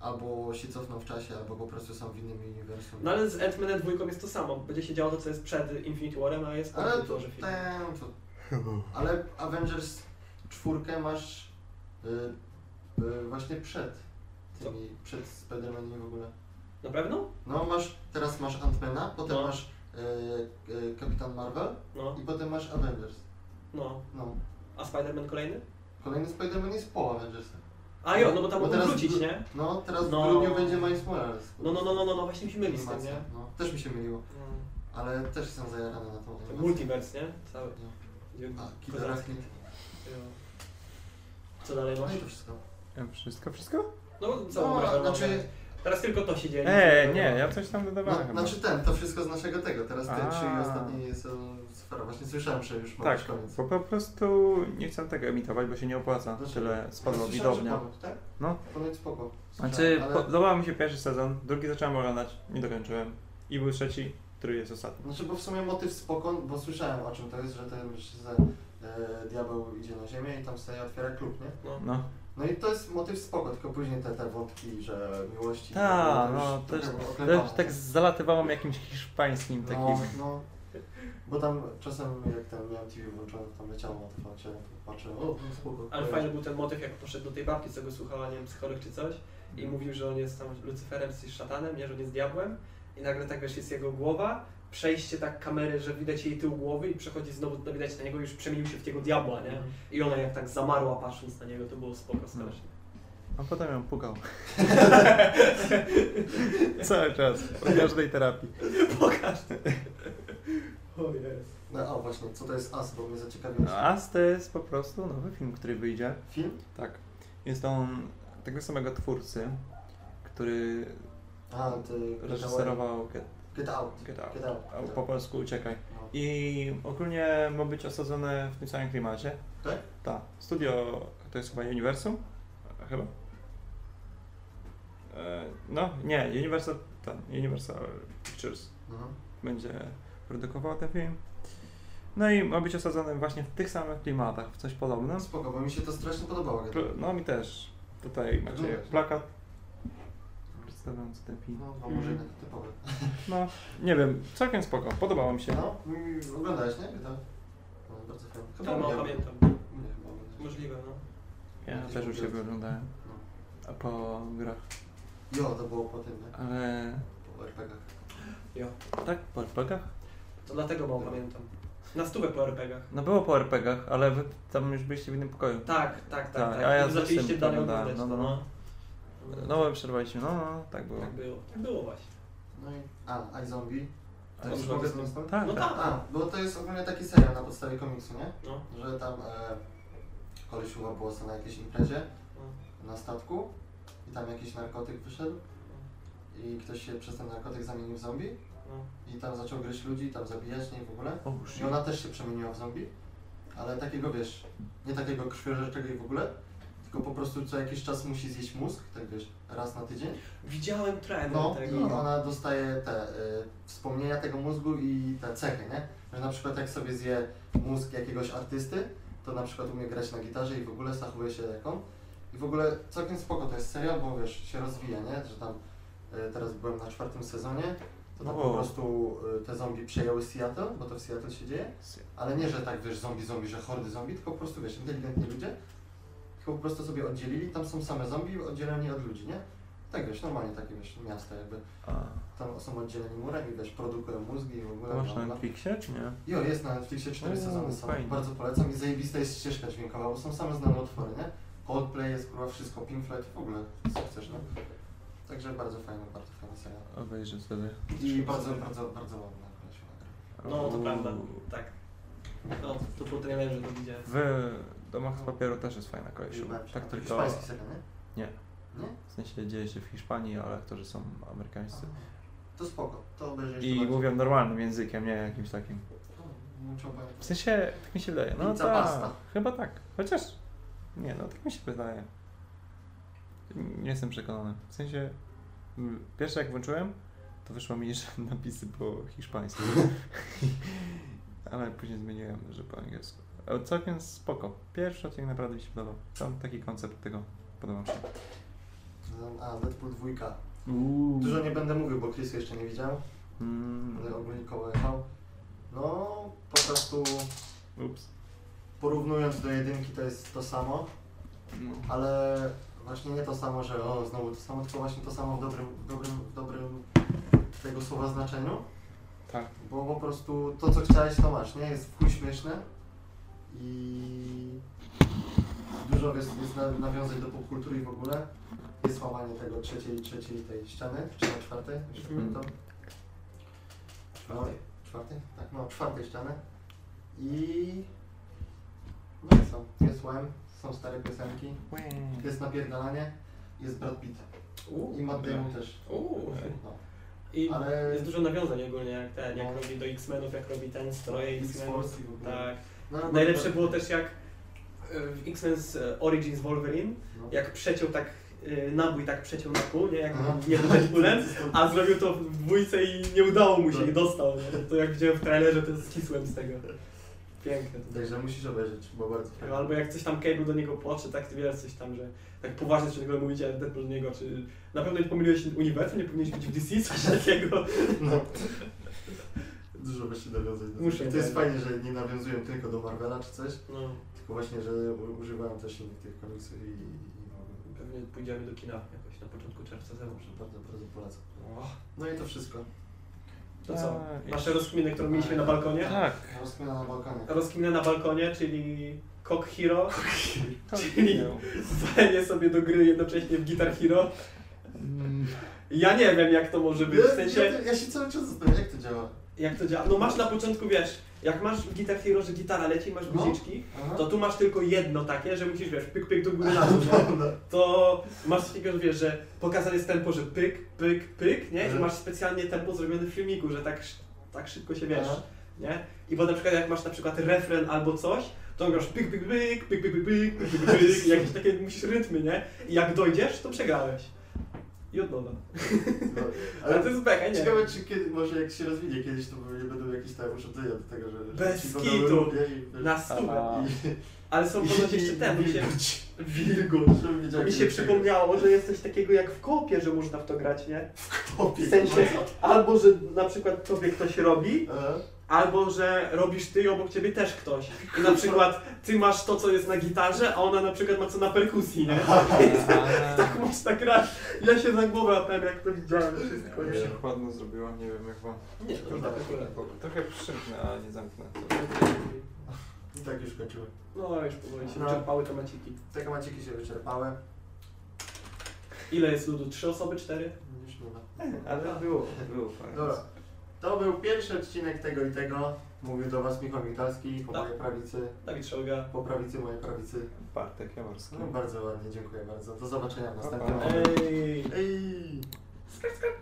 Albo się cofną w czasie, albo po prostu są w innym uniwersum. No ale z Ant-Manem dwójką jest to samo, będzie się działo to, co jest przed Infinity War'em, a jest po Ale to film. ten, to... Ale Avengers czwórkę masz y, y, właśnie przed tymi, przed Spider-Manami w ogóle. Na pewno? No masz, teraz masz Ant-Mana, potem No. masz y, y, Kapitan Marvel No, i potem masz Avengers. no. No. A Spider-Man kolejny? Kolejny Spider-Man jest po Avengersach. A jo, no bo tam Bo wrócić, wró- nie? No, teraz No. w grudniu będzie Miles Morales. No, no, no, no, no, no właśnie mi się myli z tym, nie? No, też mi się myliło, ale też jestem zajarany na tą animację. multiverse, nie? Cały. No. A. Jo. Co dalej No masz? i to wszystko. Wszystko, wszystko? No, całą No, znaczy-. Teraz tylko to się dzieje. Eee, nie, ja coś tam dodawałem No, chyba. znaczy ten, to wszystko z naszego tego. Teraz te A. trzy ostatnie są sfera. Właśnie słyszałem, że już ma Tak, być koniec. bo po prostu nie chcę tego emitować, bo się nie opłaca. Znaczy, Tyle spadła że widownia. tak? No. Ponoć spoko. Znaczy, ale- podobał mi się pierwszy sezon, drugi zacząłem oglądać, nie dokończyłem. I był trzeci, który jest ostatni. Znaczy, bo w sumie motyw spoko, bo słyszałem o czym to jest, że ten że, e, diabeł idzie na ziemię i tam sobie otwiera klub, nie? No. No. No i to jest motyw spoko, tylko później te, te wątki, że miłości... Tak, to już no, też-. Też tak zalatywało jakimś hiszpańskim No, takim. no. Bo tam czasem jak tam miałem TV włączone, tam leciało na TVC, to patrzę, o, no spoko. Ale fajny był ten motyw, jak poszedł do tej babki, co go słuchała, nie wiem, psycholog czy coś i mówił, że on jest tam Lucyferem, czy szatanem, nie, że on jest diabłem i nagle tak, wiesz, jest jego głowa, przejście tak kamery, że widać jej tył głowy i przechodzi znowu, to widać na niego już przemienił się w tego diabła, nie? I ona jak tak zamarła patrząc na niego, to było spoko strasznie. A potem ją pukał. Cały czas, po każdej terapii. Pokaż. O jest. No a właśnie, co to jest As, bo mnie zaciekawiło. As to jest po prostu nowy film, który wyjdzie. Film? Tak. Jest on tego samego twórcy, który A, ty... reżyserował Get, Get Out. Get Out. Get Out. Get po Out. polsku Uciekaj. No. I ogólnie ma być osadzony w tym samym klimacie. Tak? Tak. Studio to jest chyba Universum? Chyba? E, No, nie, Universal, ten, Universal Pictures Mhm. będzie produkował ten film. No i ma być osadzony właśnie w tych samych klimatach, w coś podobnym. Spoko, bo mi się to strasznie podobało. Pl- No mi też. Tutaj macie plakat film. No, no może jednak typowe. No, nie wiem, całkiem spoko, podobało mi się. No, mm, oglądałeś, nie? No, bardzo fajnie. To mnie- no, pamiętam. Nie, chyba. Możliwe, no. Ja Jakieś też u siebie oglądałem. A po grach. Jo, to było po tym, nie? Ale... Po RPG-ach. Jo. Tak, po RPGach? To dlatego mało pamiętam. Na stówę po RPGach. No było po RPGach, ale wy tam już byliście w innym pokoju. Tak, tak, tak. Tak, tak. a ja zaczęliście dalej oglądać no, to, no. No. No my przerwaliśmy, no, no, tak było. Tak było. Tak było właśnie. No i... A, iZombie. A, To już Zombie. mogę z tym stąd? Tak, No tak. tak. A, bo to jest ogólnie taki serial na podstawie komiksu, nie? No. Że tam e, kolesiuwa było sobie na jakiejś imprezie no. na statku i tam jakiś narkotyk wyszedł i ktoś się przez ten narkotyk zamienił w zombie no. i tam zaczął gryźć ludzi, tam zabijać, nie w ogóle. O, I ona też się przemieniła w zombie, ale takiego wiesz, nie takiego krwiożerczego i w ogóle, tylko po prostu co jakiś czas musi zjeść mózg, tak wiesz, raz na tydzień. Widziałem trailer No tego. i ona dostaje te y, wspomnienia tego mózgu i te cechy, nie? Że na przykład jak sobie zje mózg jakiegoś artysty, to na przykład umie grać na gitarze i w ogóle zachowuje się jak on. I w ogóle całkiem spoko to jest serial, bo wiesz, się rozwija, nie? Że tam y, teraz byłem na czwartym sezonie, to tam No. po prostu y, te zombie przejęły Seattle, bo to w Seattle się dzieje. Ale nie, że tak wiesz, zombie, zombie, że hordy zombie, tylko po prostu wiesz, inteligentni ludzie, tylko po prostu sobie oddzielili, tam są same zombie oddzieleni od ludzi, nie? Tak wiesz, normalnie takie wiesz, miasta jakby, A, tam są oddzieleni murem i wiesz, produkują mózgi i w ogóle. masz na. Netflixie, czy nie? Jo, jest na Netflixie, cztery Uuu, sezony są, fajnie. bardzo polecam i zajebista jest ścieżka dźwiękowa, bo są same znane utwory, nie? Coldplay jest kurwa wszystko, Pink Floyd, w ogóle, co chcesz, no? Także bardzo fajny, bardzo fajny serial. Obejrzę sobie. I bardzo, bardzo, bardzo ładna. No to prawda, tak. No, to po trailerze to widziałem. W Domach z Papieru też jest fajna. Wybaczcie, Tak to tylko... Hiszpański serial, nie? Nie. Nie? W sensie dzieje się w Hiszpanii, ale aktorzy są amerykańscy. To spoko, to obejrzysz. I mówią normalnym językiem, nie jakimś takim. W sensie, tak mi się wydaje. No Pizza tak, pasta. chyba tak. Chociaż, nie no, tak mi się wydaje. Nie jestem przekonany. W sensie, pierwsze jak włączyłem, to wyszło mi, że napisy po hiszpańsku. Ale później zmieniłem, że po angielsku. Ale całkiem spoko. Pierwszy odcinek naprawdę mi się podobał. Tam taki koncept tego podobał mi się. A, Deadpool 2. Uuu. Dużo nie będę mówił, bo Chris jeszcze nie widział, Mm. ale ogólnikowo jechał. No, po prostu Ups. porównując do jedynki to jest to samo, No. ale właśnie nie to samo, że o, znowu to samo, tylko właśnie to samo w dobrym, w dobrym, w dobrym tego słowa znaczeniu, Tak. bo po prostu to, co chciałeś, to masz, nie? Jest w chuj śmieszne i dużo jest, jest na- nawiązań do popkultury i w ogóle. Jest łamanie tego trzeciej, trzeciej tej ściany, czy na czwartej, nie Mhm. pamiętam. No, czwartej? Tak, no, czwartej ściany. I... No i co? Jest łem, są stare piosenki, jest napierdalanie, jest Brad Pitt. I Matt Damon też. Uuu. No. I Ale- jest dużo nawiązań ogólnie, jak ten, jak No. robi do X-Menów, jak robi ten stroje X-Menów. Tak. No, Najlepsze no, było też jak e, w X-Men's e, Origins Wolverine, no. jak przeciął tak e, nabój tak przeciął na pół, nie? Jak nie był Deadpoolem, a zrobił to w dwójce i nie udało mu się Tak. i dostał, nie? To jak widziałem w trailerze, to ścisłem z tego. Piękne to Także musisz obejrzeć, bo bardzo fajnie. Albo jak coś tam Cable do niego płacze, tak ty wiesz coś tam, że tak poważnie coś takiego mówicie Deadpool do niego, czy na pewno nie pomyliłeś uniwersum, nie powinieneś być w DC, coś takiego. No. Dużo właśnie nawiązań. do Muszę to jest fajnie, że nie nawiązują tylko do Marvela czy coś, No, tylko właśnie, że u- używają też innych tych komiksów i, pewnie pójdziemy do kina jakoś na początku czerwca załóżmy. Bardzo, bardzo polecam. O, No i to wszystko. To co? Tak. Nasze rozkminy, którą mieliśmy na balkonie? Tak. Rozkmina na balkonie. Rozkminę na balkonie, czyli Cock Hero, Czyli- nie. walenie sobie do gry jednocześnie w Guitar Hero. Mm, Ja nie wiem jak to może być, w sensie ja, ja się cały czas zastanawiam, jak to działa. Jak to działa. No masz na początku, wiesz, jak masz w Guitar Hero, że gitara leci, masz No. guziczki, Aha. to tu masz tylko jedno takie, że musisz, wiesz, pyk, pyk do góry na dół, nie? To masz takiego, że wiesz, że pokazane jest tempo, że pyk, pyk, pyk, nie? I Mhm. masz specjalnie tempo zrobione w filmiku, że tak, sz- tak szybko się wiesz, Aha. nie? I bo na przykład jak masz na przykład refren albo coś, to grasz pyk, pyk, pyk, pyk, pyk, pyk, pyk, pyk, pyk, pyk, i jakieś takie musisz rytmy, nie? I jak dojdziesz, to przegrałeś. I od nowa. No, Ale to jest beka, nie? Ciekawe, czy kiedy, może jak się rozwinie kiedyś, to nie będą jakieś tam urządzenia do tego, że... Bez ci kitu. i- Na stówę. Ale są ponoć jeszcze ten, Wilgoć. żebym wiedział, mi się przypomniało, że jest coś takiego jak w kopie, że można w to grać, nie? kopie. W sensie, albo że na przykład tobie ktoś robi, Aha. Albo że robisz ty i obok ciebie też ktoś. I na przykład ty masz to, co jest na gitarze, a ona na przykład ma co na perkusji, nie? Tak można grać. Ja się za głowę łapałem, jak to widziałem wszystko, Mi nie? się chłodno zrobiło, nie wiem jak wam. Nie, to tak akurat. Trochę przymknę, a nie zamknę. I tak już kończymy. No już powoli się No. wyczerpały temaciki. Te kamaciki się wyczerpały. Ile jest ludu? Trzy osoby? Cztery? Już nie ma. Ale było, było fajnie. Dobra. To był pierwszy odcinek tego i tego. Mówił do Was Michał Mitalski, po Tak. mojej prawicy, Dawid Szolga. po prawicy mojej prawicy. Bartek Jaworski. No bardzo ładnie, dziękuję bardzo. Do zobaczenia w następnym. Ej! Ej! Skrap, skrap.